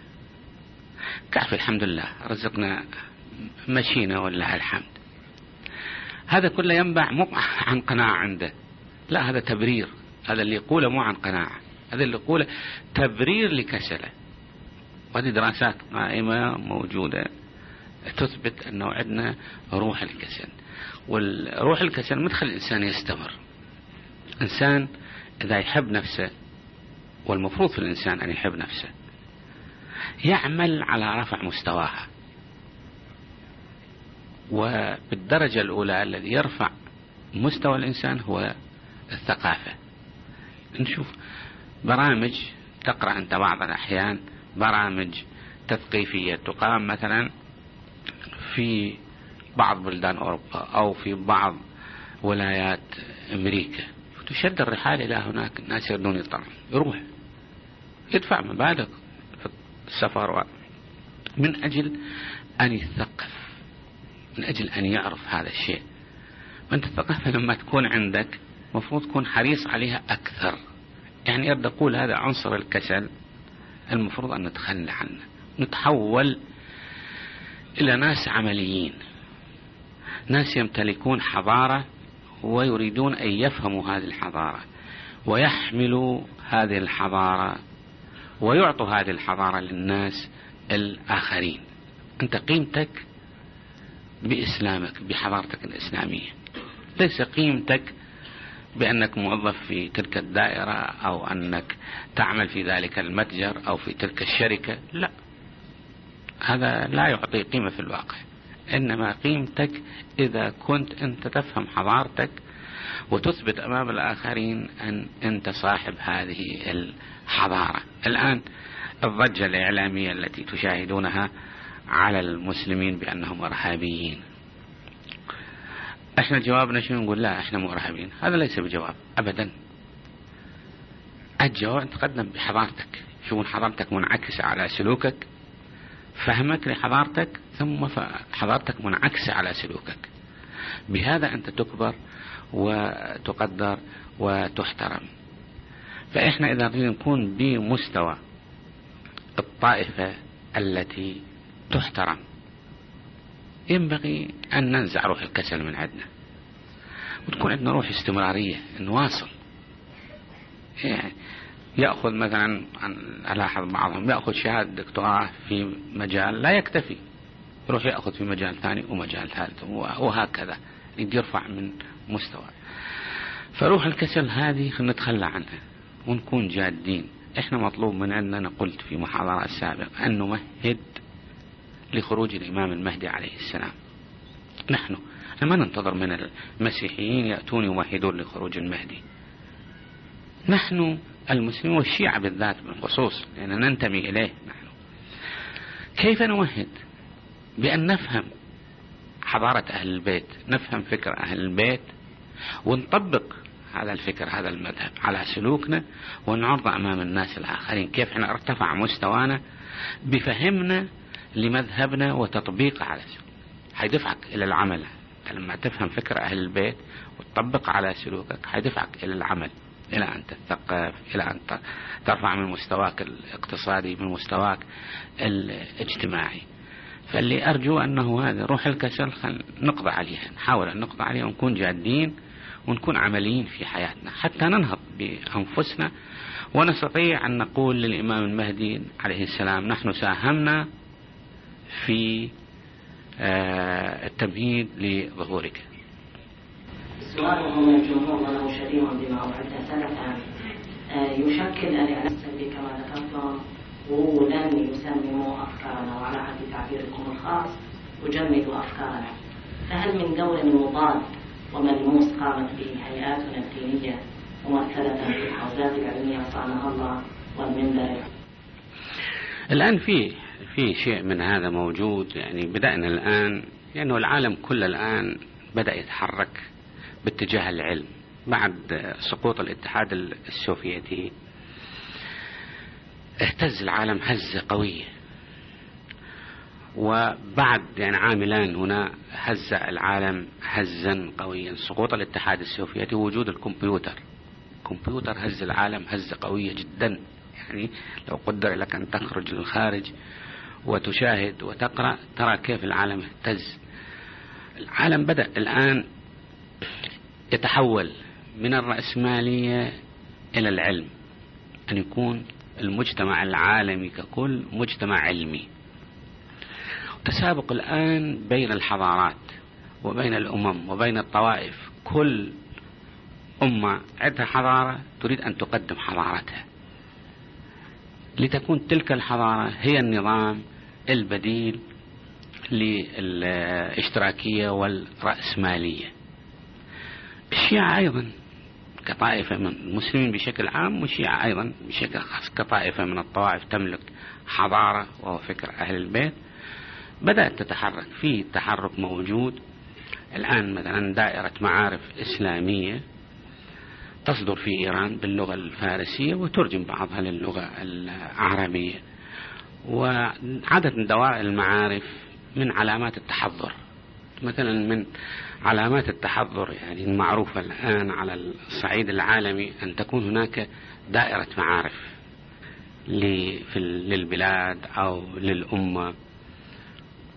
كافي الحمد لله رزقنا مشينا ولله الحمد. هذا كله ينبع مو عن قناعة عنده. لا هذا تبرير. هذا اللي يقوله مو عن قناعة. هذا اللي يقوله تبرير لكسله. وهذه دراسات قائمة موجودة تثبت أنه عندنا روح الكسل. والروح الكسل ما تخلي الإنسان يستمر. إنسان إذا يحب نفسه والمفروض في الإنسان أن يحب نفسه. يعمل على رفع مستواها. وبالدرجة الأولى الذي يرفع مستوى الإنسان هو الثقافة. نشوف برامج تقرأ أنت بعض الأحيان برامج تثقيفية تقام مثلا في بعض بلدان أوروبا أو في بعض ولايات أمريكا. تشد الرحال إلى هناك الناس يردون يطلعون يروح. يدفع مبالغ في السفر من أجل أن يثقف. من أجل أن يعرف هذا الشيء. وأنت الثقافة لما تكون عندك مفروض تكون حريص عليها أكثر. يعني أرد أقول هذا عنصر الكسل المفروض أن نتخلى عنه. نتحول إلى ناس عمليين. ناس يمتلكون حضارة ويريدون أن يفهموا هذه الحضارة ويحملوا هذه الحضارة ويعطوا هذه الحضارة للناس الآخرين. أنت قيمتك بإسلامك بحضارتك الإسلامية. ليس قيمتك بأنك موظف في تلك الدائرة أو أنك تعمل في ذلك المتجر أو في تلك الشركة لا. هذا لا يعطي قيمة في الواقع. إنما قيمتك إذا كنت أنت تفهم حضارتك وتثبت أمام الآخرين أن أنت صاحب هذه الحضارة. الآن الضجة الإعلامية التي تشاهدونها على المسلمين بأنهم إرهابيين. إحنا جوابنا شنو نقول؟ لا إحنا مو إرهابيين. هذا ليس بجواب ابدا. الجواب تقدم بحضارتك. شوفون حضارتك منعكسة على سلوكك فهمك لحضارتك ثم حضارتك منعكسة على سلوكك. بهذا أنت تكبر وتقدر وتحترم. فإحنا إذا نكون بمستوى الطائفة التي تحترم ينبغي أن ننزع روح الكسل من عندنا. وتكون عندنا روح استمرارية نواصل. يعني يأخذ مثلا ألاحظ بعضهم يأخذ شهادة دكتوراه في مجال لا يكتفي. يروح يأخذ في مجال ثاني ومجال ثالث وهكذا. يرفع من مستوى. فروح الكسل هذه نتخلى عنها ونكون جادين. إحنا مطلوب من عندنا قلت في محاضرات سابقة أن نمهد لخروج الإمام المهدي عليه السلام. نحن ما ننتظر من المسيحيين يأتون يمهدون لخروج المهدي. نحن المسلمين والشيعة بالذات بالخصوص لأن ننتمي إليه نحن. كيف نمهد بأن نفهم حضارة أهل البيت نفهم فكر أهل البيت ونطبق هذا الفكر هذا المذهب على سلوكنا ونعرض أمام الناس الآخرين. كيف إحنا ارتفع مستوانا؟ بفهمنا لمذهبنا وتطبيقه على سلوك. حيدفعك إلى العمل. لما تفهم فكر أهل البيت وتطبق على سلوكك حيدفعك إلى العمل. إلى أن تتثقف إلى أن ترفع من مستواك الاقتصادي من مستواك الاجتماعي. فاللي أرجو أنه هذا روح الكسل نقضى عليها. نحاول أن نقضى عليها ونكون جادين ونكون عمليين في حياتنا. حتى ننهض بأنفسنا ونستطيع أن نقول للإمام المهدي عليه السلام نحن ساهمنا في آه، التمهيد لظهورك. سؤاله من الجمهور وله شبيه بما وعدت سلفا آه، يشكل الإعلام كما ذكرتم ورودا يسمموا أفكارنا وعلى حد تعبيركم الخاص. يجمدوا أفكارنا. فهل من دور مضاد وملموس قامت به هيئاتنا الدينية ممثلة في الحوزات العلمية صانها الله والمنبر؟ الآن في في شيء من هذا موجود؟ يعني بدأنا الآن لأنه العالم كله الآن بدأ يتحرك باتجاه العلم بعد سقوط الاتحاد السوفيتي. اهتز العالم هزة قوية. وبعد يعني عاملان هنا هز العالم هزا قويا. سقوط الاتحاد السوفيتي وجود الكمبيوتر. الكمبيوتر هز العالم هزة قوية جدا. يعني لو قدر لك أن تخرج للخارج وتشاهد وتقرأ ترى كيف العالم اهتز. العالم بدأ الآن يتحول من الرأسمالية إلى العلم. أن يكون المجتمع العالمي ككل مجتمع علمي. تسابق الآن بين الحضارات وبين الأمم وبين الطوائف. كل أمة عندها حضارة تريد أن تقدم حضارتها. لتكون تلك الحضارة هي النظام البديل للاشتراكية والرأسمالية. الشيعة أيضا كطائفة من المسلمين بشكل عام والشيعة أيضا بشكل خاص كطائفة من الطوائف تملك حضارة وهو فكر أهل البيت. بدأت تتحرك في تحرك موجود. الآن مثلا دائرة معارف إسلامية تصدر في إيران باللغة الفارسية وترجم بعضها للغة العربية. وعدد من دوائر المعارف من علامات التحضر. مثلا من علامات التحضر يعني المعروفة الآن على الصعيد العالمي أن تكون هناك دائرة معارف للبلاد أو للأمة.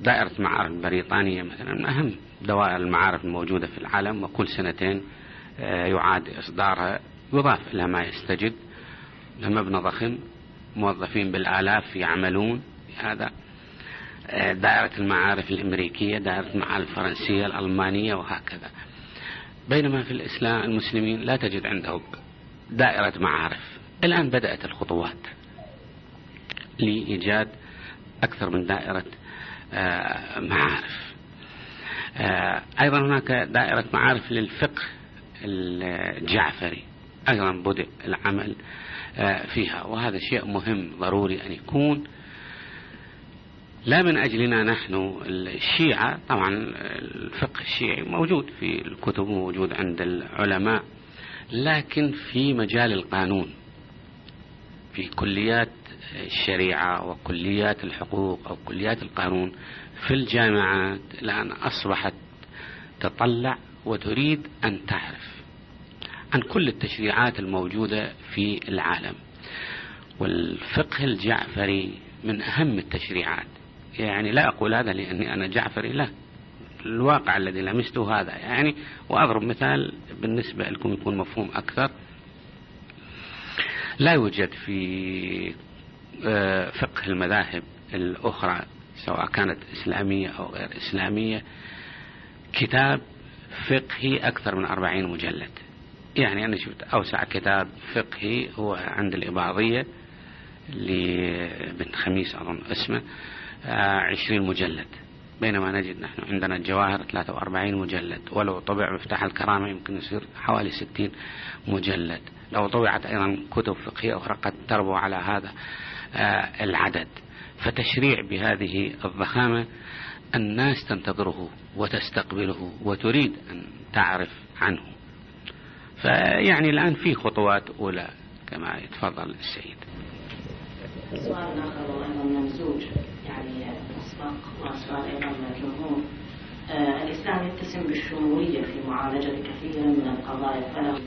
دائرة معارف بريطانية مثلا من أهم دوائر المعارف الموجودة في العالم وكل سنتين آه، يعاد إصدارها يضاف إلى ما يستجد مبنى ضخم. موظفين بالآلاف يعملون. هذا آه، دائرة المعارف الأمريكية دائرة المعارف الفرنسية الألمانية وهكذا. بينما في الإسلام المسلمين لا تجد عندهم دائرة معارف. الآن بدأت الخطوات لإيجاد أكثر من دائرة آه، معارف. آه، أيضا هناك دائرة معارف للفقه الجعفري. أيضا بدأ العمل فيها. وهذا شيء مهم ضروري أن يكون. لا من أجلنا نحن الشيعة طبعا الفقه الشيعي موجود في الكتب موجود عند العلماء لكن في مجال القانون في كليات الشريعة وكليات الحقوق أو كليات القانون في الجامعات الآن أصبحت تطلع وتريد أن تعرف. عن كل التشريعات الموجودة في العالم. والفقه الجعفري من أهم التشريعات. يعني لا أقول هذا لأني أنا جعفري لا. الواقع الذي لمسته هذا. يعني وأضرب مثال بالنسبة لكم يكون مفهوم أكثر. لا يوجد في آه، فقه المذاهب الأخرى سواء كانت إسلامية أو غير إسلامية كتاب فقهي أكثر من أربعين مجلد. يعني أنا شفت أوسع كتاب فقهي هو عند الإباضية لبن خميس أظن اسمه آه، عشرين مجلد. بينما نجد نحن عندنا الجواهر 43 مجلد ولو طبع مفتاح الكرامة يمكن يصير حوالي 60 مجلد. لو طبعت أيضا كتب فقهية أخرى قد تربو على هذا آه، العدد. فتشريع بهذه الضخامة الناس تنتظره وتستقبله وتريد أن تعرف عنه. فيعني الآن في خطوات أولى كما يتفضل السيد. سؤال آخر وأيضا ممزوج يعني مسبق وسؤال أيضا من الجمهور. آه الإسلام يتسم بالشمولية في معالجة كثير من القضايا فله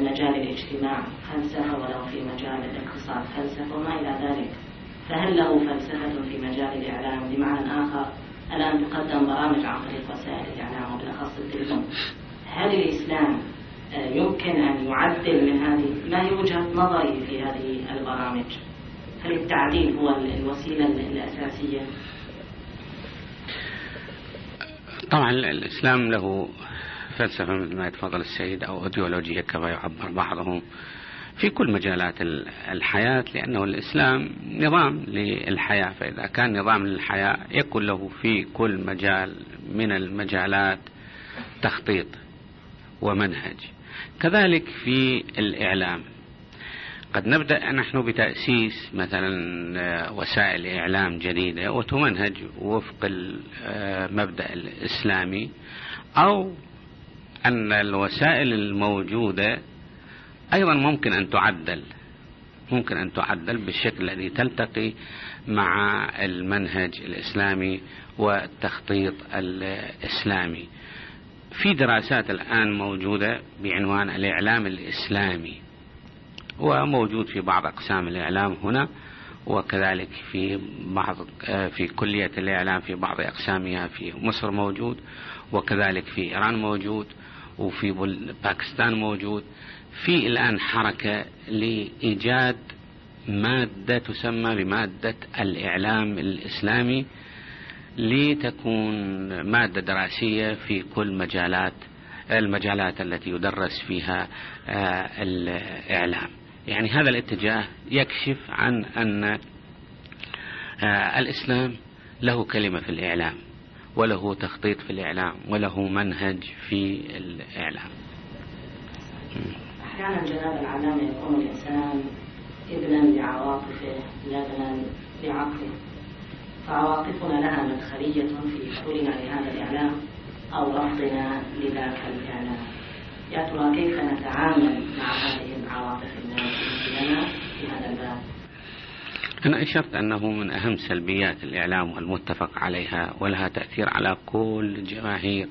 مجال الاجتماع فلسفة ولو في مجال الاقتصاد فلسفة وما إلى ذلك. فهل له فلسفة في مجال الإعلام؟ بمعنى آخر الآن تقدم برامج عن طريق وسائل الإعلام وبالأخص التلفزيون. هل الإسلام يمكن أن يعدل من هذه ما هي وجهة نظري في هذه البرامج. هل التعديل هو الوسيلة الأساسية؟ طبعا الإسلام له فلسفة مثل ما يتفضل السيد أو أيديولوجية كما يعبر بعضهم في كل مجالات الحياة لأنه الإسلام نظام للحياة. فإذا كان نظام للحياة يكون له في كل مجال من المجالات تخطيط ومنهج. كذلك في الإعلام. قد نبدأ نحن بتأسيس مثلا وسائل إعلام جديدة وتمنهج وفق المبدأ الإسلامي أو أن الوسائل الموجودة أيضا ممكن أن تعدل ممكن أن تعدل بالشكل الذي تلتقي مع المنهج الإسلامي والتخطيط الإسلامي. في دراسات الآن موجودة بعنوان الإعلام الإسلامي. وموجود في بعض أقسام الإعلام هنا وكذلك في بعض في كلية الإعلام في بعض أقسامها في مصر موجود وكذلك في إيران موجود وفي باكستان موجود. في الآن حركة لإيجاد مادة تسمى بمادة الإعلام الإسلامي. لتكون مادة دراسية في كل مجالات المجالات التي يدرس فيها آه، الإعلام. يعني هذا الاتجاه يكشف عن أن آه، الإسلام له كلمة في الإعلام وله تخطيط في الإعلام وله منهج في الإعلام. أحيانا جناب العلامة يكون الإنسان ابنا لعواطفه لا ابنا لعقله فعواطفنا لها مدخلية في قبولنا لهذا الإعلام أو رفضنا لذاك الإعلام. يا ترى كيف نتعامل مع هذه العواطف الناس لنا في هذا الباب؟ أنا أشرت أنه من أهم سلبيات الإعلام والمتفق عليها ولها تأثير على كل الجماهير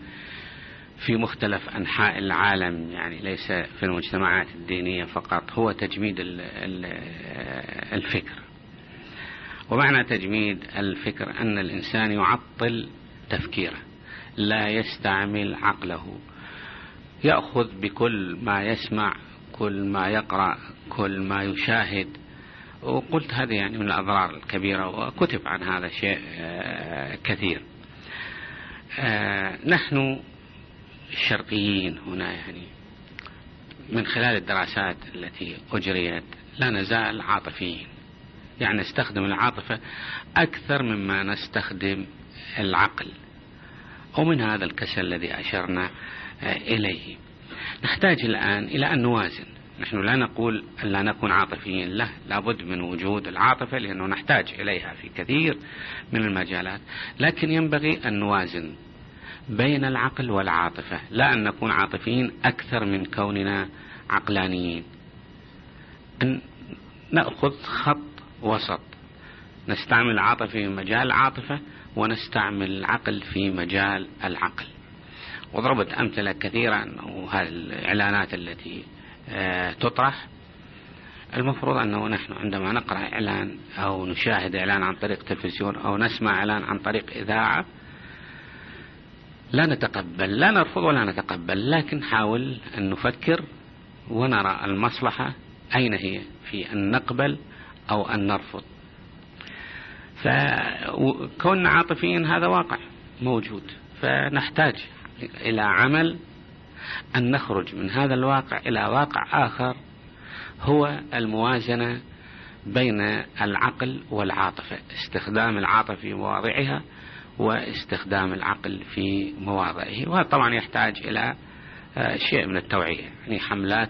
في مختلف أنحاء العالم. يعني ليس في المجتمعات الدينية فقط هو تجميد الفكر. ومعنى تجميد الفكر أن الإنسان يعطل تفكيره لا يستعمل عقله. يأخذ بكل ما يسمع كل ما يقرأ كل ما يشاهد. وقلت هذه يعني من الأضرار الكبيرة وكتب عن هذا شيء آه، كثير. آه، نحن الشرقيين هنا يعني. من خلال الدراسات التي أجريت لا نزال عاطفيين. يعني نستخدم العاطفة أكثر مما نستخدم العقل. ومن هذا الكسل الذي أشرنا آه، إليه. نحتاج الآن إلى أن نوازن. نحن لا نقول لا نكون عاطفيين. لا لابد من وجود العاطفة لأنه نحتاج إليها في كثير من المجالات. لكن ينبغي أن نوازن بين العقل والعاطفة. لا أن نكون عاطفيين أكثر من كوننا عقلانيين. أن نأخذ خط وسط. نستعمل العاطفة في مجال العاطفة ونستعمل العقل في مجال العقل. وضربت أمثلة كثيرة أنه هذه الإعلانات التي آه، تطرح. المفروض أنه نحن عندما نقرأ إعلان أو نشاهد إعلان عن طريق تلفزيون أو نسمع إعلان عن طريق إذاعة لا نتقبل لا نرفض ولا نتقبل لكن نحاول أن نفكر ونرى المصلحة أين هي في أن نقبل أو أن نرفض. فكوننا عاطفيين هذا واقع موجود. فنحتاج إلى عمل أن نخرج من هذا الواقع إلى واقع آخر هو الموازنة بين العقل والعاطفة استخدام العاطفة في مواضعها واستخدام العقل في مواضعه. وهذا طبعا يحتاج إلى آه، شيء من التوعية يعني حملات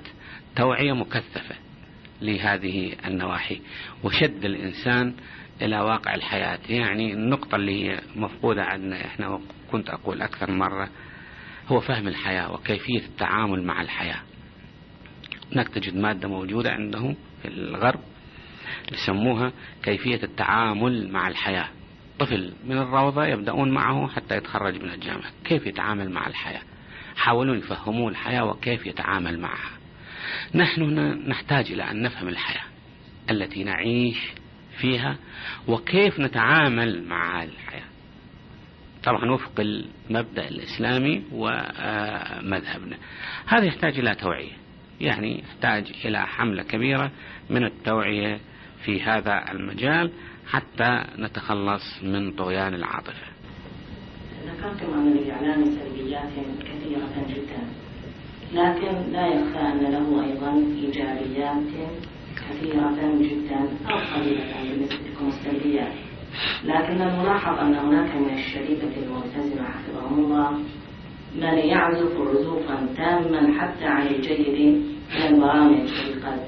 توعية مكثفة. لهذه النواحي وشد الإنسان إلى واقع الحياة. يعني النقطة اللي هي مفقودة عندنا إحنا كنت أقول أكثر مرة هو فهم الحياة وكيفية التعامل مع الحياة. هناك تجد مادة موجودة عندهم في الغرب يسموها كيفية التعامل مع الحياة. طفل من الروضة يبدأون معه حتى يتخرج من الجامعة. كيف يتعامل مع الحياة؟ حاولوا يفهموا الحياة وكيف يتعامل معها. نحن نحتاج إلى أن نفهم الحياة التي نعيش فيها وكيف نتعامل مع الحياة. طبعا وفق المبدأ الإسلامي ومذهبنا. هذا يحتاج إلى توعية يعني يحتاج إلى حملة كبيرة من التوعية في هذا المجال حتى نتخلص من طغيان العاطفة. ذكرتم أن الإعلام سلبيات كثيرة جدا لكن لا يخفى أن له أيضا إيجابيات كثيرة جدا أو قليلة بالنسبة لكم السلبيات لكن الملاحظ أن هناك من الشريفة الملتزمة حفظهم الله من يعزف عزوفا تاما حتى عن الجيد من البرامج التي قد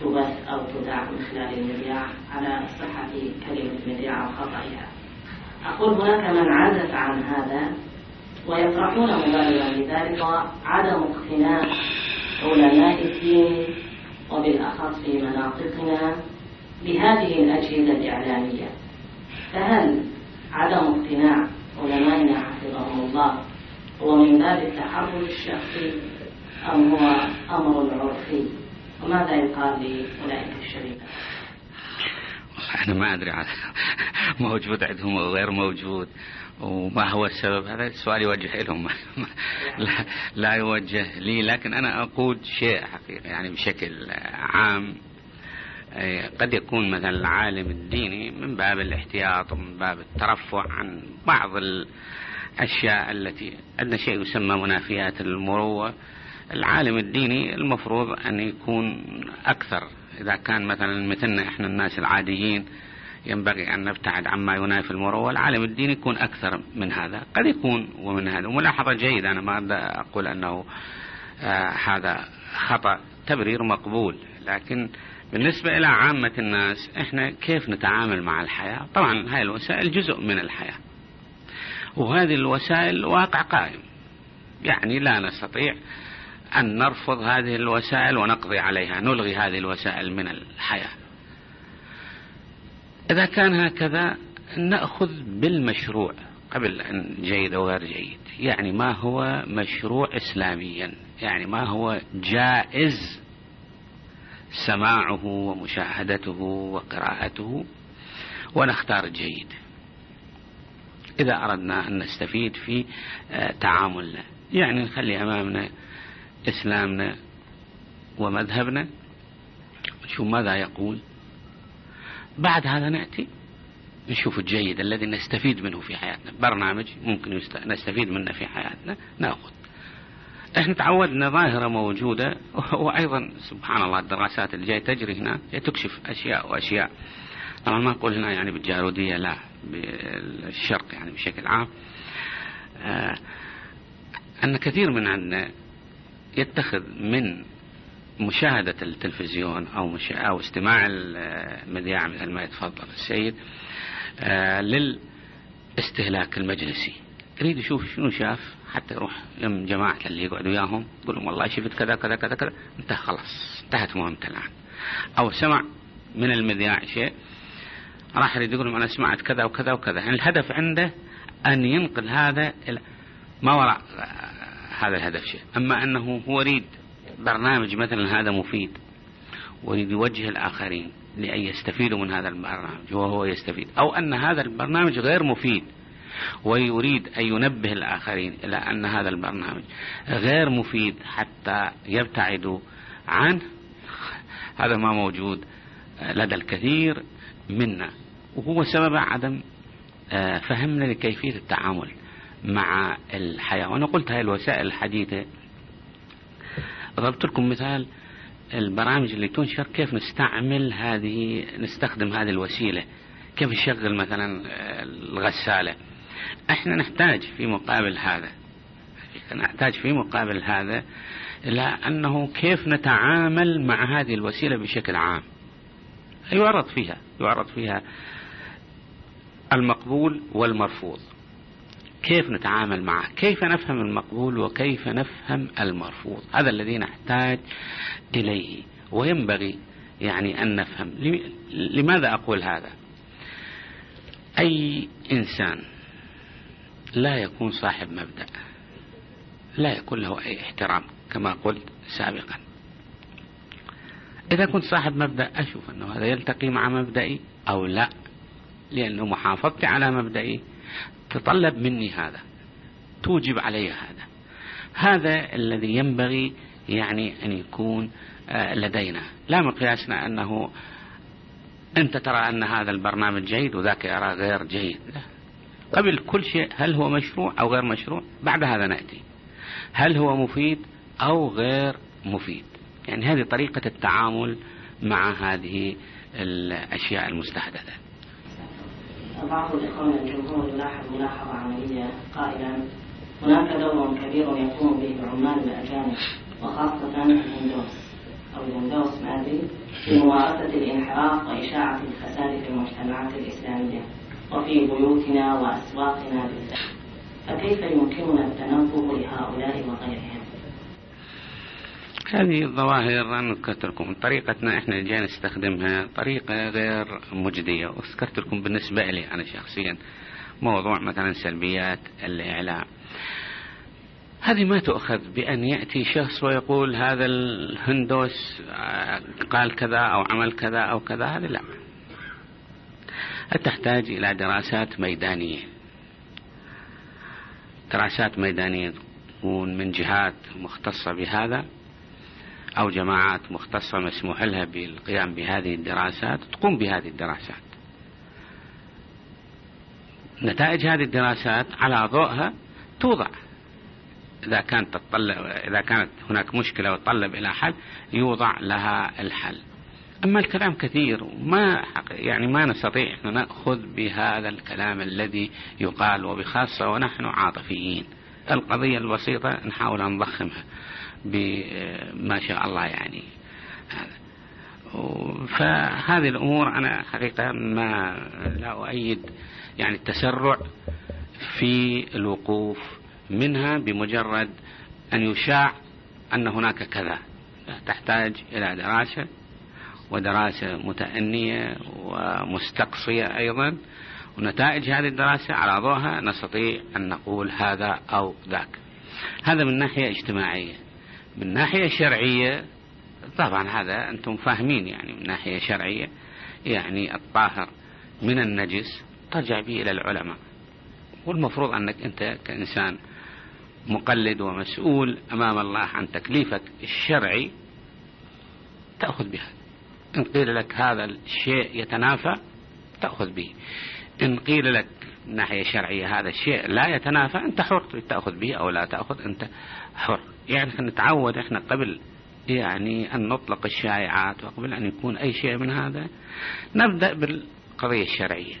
تبث أو تذاع من خلال المذياع على صحة كلمة المذياع أو خطأها أقول هناك من عزف عن هذا ويطرحون مبالغا لذلك عدم اقتناع علماء الدين وبالأخص في مناطقنا بهذه الأجهزة الإعلامية. فهل عدم اقتناع علمائنا حفظهم الله هو من باب التحرر الشخصي أم هو أمر عرفي؟ وماذا يقال لأولئك الشريفة؟ أنا ما أدري موجود عندهم أو غير موجود. وما هو السبب هذا؟ السؤال يوجه لهم لا, لا يوجه لي لكن أنا أقول شيء حقيقي يعني بشكل عام. قد يكون مثلا العالم الديني من باب الاحتياط ومن باب الترفع عن بعض الأشياء التي عندنا شيء يسمى منافيات المروة العالم الديني المفروض أن يكون أكثر. إذا كان مثلا مثلنا إحنا الناس العاديين ينبغي أن نبتعد عما ينافي المروة العالم الديني يكون أكثر من هذا قد يكون ومن هذا. وملاحظة جيدة أنا ما أقول أنه آه هذا خطأ تبرير مقبول. لكن بالنسبة إلى عامة الناس إحنا كيف نتعامل مع الحياة؟ طبعا هاي الوسائل جزء من الحياة. وهذه الوسائل واقع قائم. يعني لا نستطيع أن نرفض هذه الوسائل ونقضي عليها نلغي هذه الوسائل من الحياة. إذا كان هكذا نأخذ بالمشروع قبل أن جيد أو غير جيد. يعني ما هو مشروع إسلاميا؟ يعني ما هو جائز سماعه ومشاهدته وقراءته ونختار الجيد إذا أردنا أن نستفيد في آه، تعاملنا. يعني نخلي أمامنا إسلامنا ومذهبنا. نشوف ماذا يقول؟ بعد هذا نأتي نشوف الجيد الذي نستفيد منه في حياتنا. برنامج ممكن نستفيد منه في حياتنا. نأخذ. إحنا تعودنا ظاهرة موجودة وأيضا سبحان الله الدراسات اللي جاي تجري هنا جاي تكشف أشياء وأشياء. طبعا ما أقول هنا يعني بالجارودية لا بالشرق يعني بشكل عام. آه أن كثير من عندنا يتخذ من مشاهدة التلفزيون أو, مش أو استماع المذياع مثل ما يتفضل السيد آه للاستهلاك المجلسي. يريد يشوف شنو شاف حتى يروح يم جماعة اللي يقعد وياهم يقول لهم والله شفت كذا كذا كذا كذا. انتهى خلاص انتهت مهمته الآن. أو سمع من المذياع شيء راح يريد يقول لهم أنا سمعت كذا وكذا وكذا. يعني الهدف عنده أن ينقل هذا ما وراء هذا الهدف شيء. أما أنه هو يريد برنامج مثلا هذا مفيد ويريد يوجه الآخرين لأن يستفيدوا من هذا البرنامج وهو يستفيد. أو أن هذا البرنامج غير مفيد ويريد أن ينبه الآخرين إلى أن هذا البرنامج غير مفيد حتى يبتعدوا عنه هذا ما موجود لدى الكثير منا. وهو سبب عدم آه، فهمنا لكيفية التعامل مع الحياة. وأنا قلت هاي الوسائل الحديثة ضربت لكم مثال البرامج اللي تنشر كيف نستعمل هذه نستخدم هذه الوسيلة؟ كيف نشغل مثلا الغسالة؟ إحنا نحتاج في مقابل هذا نحتاج في مقابل هذا إلى أنه كيف نتعامل مع هذه الوسيلة بشكل عام. يعرض فيها يعرض فيها المقبول والمرفوض. كيف نتعامل معه؟ كيف نفهم المقبول وكيف نفهم المرفوض؟ هذا الذي نحتاج إليه. وينبغي يعني أن نفهم. لماذا أقول هذا؟ أي إنسان لا يكون صاحب مبدأ لا يكون له أي احترام كما قلت سابقا. إذا كنت صاحب مبدأ أشوف أنه هذا يلتقي مع مبدئي أو لا لأنه محافظتي على مبدئي. تطلب مني هذا. توجب علي هذا. هذا الذي ينبغي يعني أن يكون آه، لدينا. لا مقياسنا أنه أنت ترى أن هذا البرنامج جيد وذاك يرى غير جيد. لا. قبل كل شيء هل هو مشروع أو غير مشروع؟ بعد هذا نأتي. هل هو مفيد أو غير مفيد؟ يعني هذه طريقة التعامل مع هذه الأشياء المستحدثة. بعض الإخوان الجمهور يلاحظ ملاحظة عملية قائلا هناك دور كبير يقوم به العمال الأجانب وخاصة الهندوس. أو الهندوس ما أدري في ممارسة الانحراف وإشاعة الفساد في المجتمعات الإسلامية وفي بيوتنا وأسواقنا بالذات فكيف يمكننا التنبه لهؤلاء وغيرهم؟ هذه الظواهر أنا ذكرت لكم طريقتنا إحنا جاي نستخدمها طريقة غير مجدية. وذكرت لكم بالنسبة لي أنا شخصيا موضوع مثلا سلبيات الإعلام. هذه ما تؤخذ بأن يأتي شخص ويقول هذا الهندوس قال كذا أو عمل كذا أو كذا. هذه لا. تحتاج إلى دراسات ميدانية. دراسات ميدانية تكون من جهات مختصة بهذا. أو جماعات مختصة مسموح لها بالقيام بهذه الدراسات تقوم بهذه الدراسات. نتائج هذه الدراسات على ضوءها توضع. إذا كانت تطلب إذا كانت هناك مشكلة وتطلب إلى حل يوضع لها الحل. أما الكلام كثير ما يعني ما نستطيع أن نأخذ بهذا الكلام الذي يقال وبخاصة ونحن عاطفيين. القضية البسيطة نحاول أن نضخمها. بما شاء الله يعني. فهذه الأمور أنا حقيقة ما لا أؤيد يعني التسرع في الوقوف منها بمجرد أن يشاع أن هناك كذا. تحتاج إلى دراسة ودراسة متأنية ومستقصية أيضا. ونتائج هذه الدراسة على ضوءها نستطيع أن نقول هذا أو ذاك. هذا من ناحية اجتماعية. من ناحية شرعية طبعا هذا أنتم فاهمين يعني من ناحية شرعية يعني الطاهر من النجس ترجع به إلى العلماء. والمفروض أنك أنت كإنسان مقلد ومسؤول أمام الله عن تكليفك الشرعي تأخذ بها. إن قيل لك هذا الشيء يتنافى تأخذ به. إن قيل لك من ناحية شرعية. هذا الشيء لا يتنافى أنت حر تأخذ به أو لا تأخذ أنت حر. يعني نتعود إحنا قبل يعني أن نطلق الشائعات وقبل أن يكون أي شيء من هذا نبدأ بالقضية الشرعية.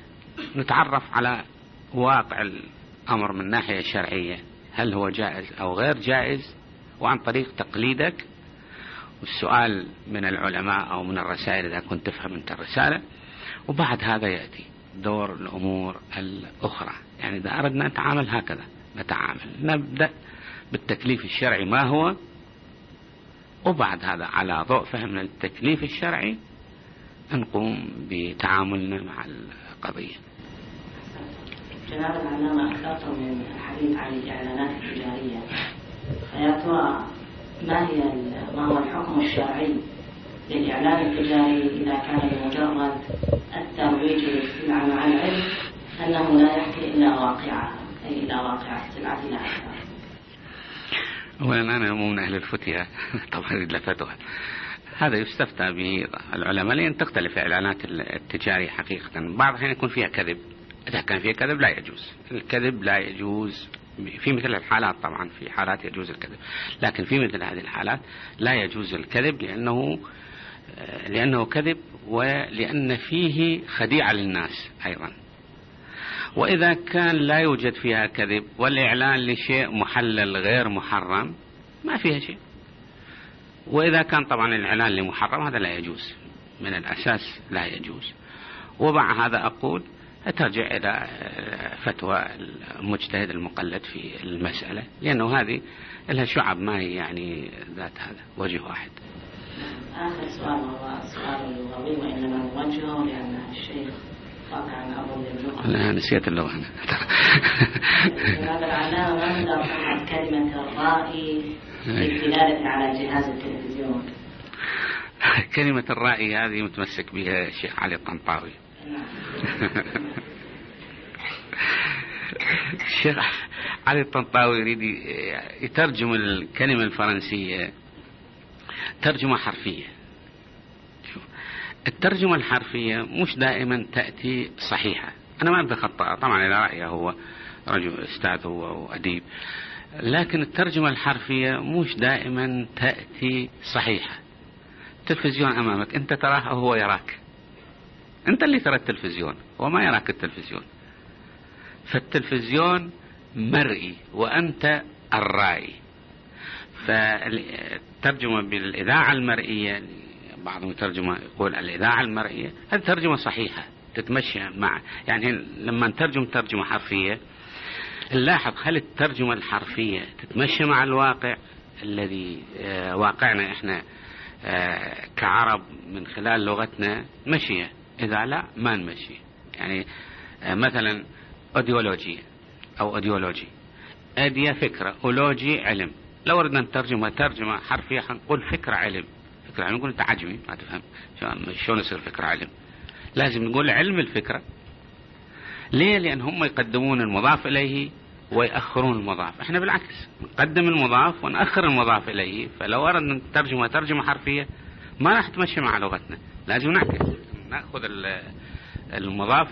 نتعرف على واقع الأمر من ناحية شرعية. هل هو جائز أو غير جائز؟ وعن طريق تقليدك. والسؤال من العلماء أو من الرسائل إذا كنت تفهم أنت الرسالة. وبعد هذا يأتي. دور الأمور الأخرى. يعني إذا أردنا نتعامل هكذا نتعامل نبدأ بالتكليف الشرعي. ما هو؟ وبعد هذا على ضوء فهمنا التكليف الشرعي نقوم بتعاملنا مع القضية. جناب العلامة أكثرتم من الحديث عن الإعلانات التجارية. فيا ترى ما هي ما هو الحكم الشرعي للإعلان التجاري إذا كان بمجرد الترويج للسلعة مع العلم أنه لا يحكي إلا واقعها أي إلى واقع أكثر أولا أنا مو من أهل الفتية. طبعا لفتوى هذا يستفتى به العلماء لأن تختلف الإعلانات التجارية حقيقة. بعض الأحيان يكون فيها كذب. إذا كان فيها كذب لا يجوز. الكذب لا يجوز. في مثل الحالات طبعا في حالات يجوز الكذب. لكن في مثل هذه الحالات لا يجوز الكذب لأنه لأنه كذب ولأن فيه خديعة للناس أيضا. وإذا كان لا يوجد فيها كذب والإعلان لشيء محلل غير محرم ما فيها شيء. وإذا كان طبعا الإعلان لمحرم هذا لا يجوز من الأساس لا يجوز. ومع هذا أقول ترجع إلى فتوى المجتهد المقلد في المسألة لأنه هذه لها شعب ما هي يعني ذات هذا وجه واحد. آخر سؤال هو سؤال لغوي وإنما نوجهه لأن الشيخ لا نسيت اللغة. أنا هذا العلامة ما نقدر كلمة الرائي للدلالة على جهاز التلفزيون. كلمة الرائي هذه متمسك بها الشيخ علي الطنطاوي الشيخ علي الطنطاوي يريد يترجم الكلمة الفرنسية ترجمة حرفية. الترجمة الحرفية مش دائما تأتي صحيحة. أنا ما أبدأ خطأ طبعا إلى رأيه هو رجل أستاذ هو وأديب لكن الترجمة الحرفية مش دائما تأتي صحيحة. التلفزيون أمامك أنت تراه أو هو يراك. أنت اللي ترى التلفزيون وما يراك التلفزيون. فالتلفزيون مرئي وأنت الرائي. فالترجمة بالإذاعة المرئية بعضهم يترجمه يقول الإذاعة المرئية هذه ترجمة صحيحة تتمشى مع يعني لما نترجم ترجمة حرفية نلاحظ هل الترجمة الحرفية تتمشى مع الواقع الذي آه واقعنا إحنا آه كعرب من خلال لغتنا مشية إذا لا ما نمشي. يعني آه مثلا أيديولوجية أو أيديولوجي idea فكرة ology علم. لو أردنا نترجمها ترجمة حرفية حنقول فكرة علم. فكرة علم نقول أنت عجمي ما تفهم. شلون يصير فكرة علم؟ لازم نقول علم الفكرة. ليه؟ لأن هم يقدمون المضاف إليه ويأخرون المضاف. إحنا بالعكس نقدم المضاف ونأخر المضاف إليه. فلو أردنا نترجمها ترجمة حرفية ما راح تمشي مع لغتنا. لازم نعكس. نأخذ المضاف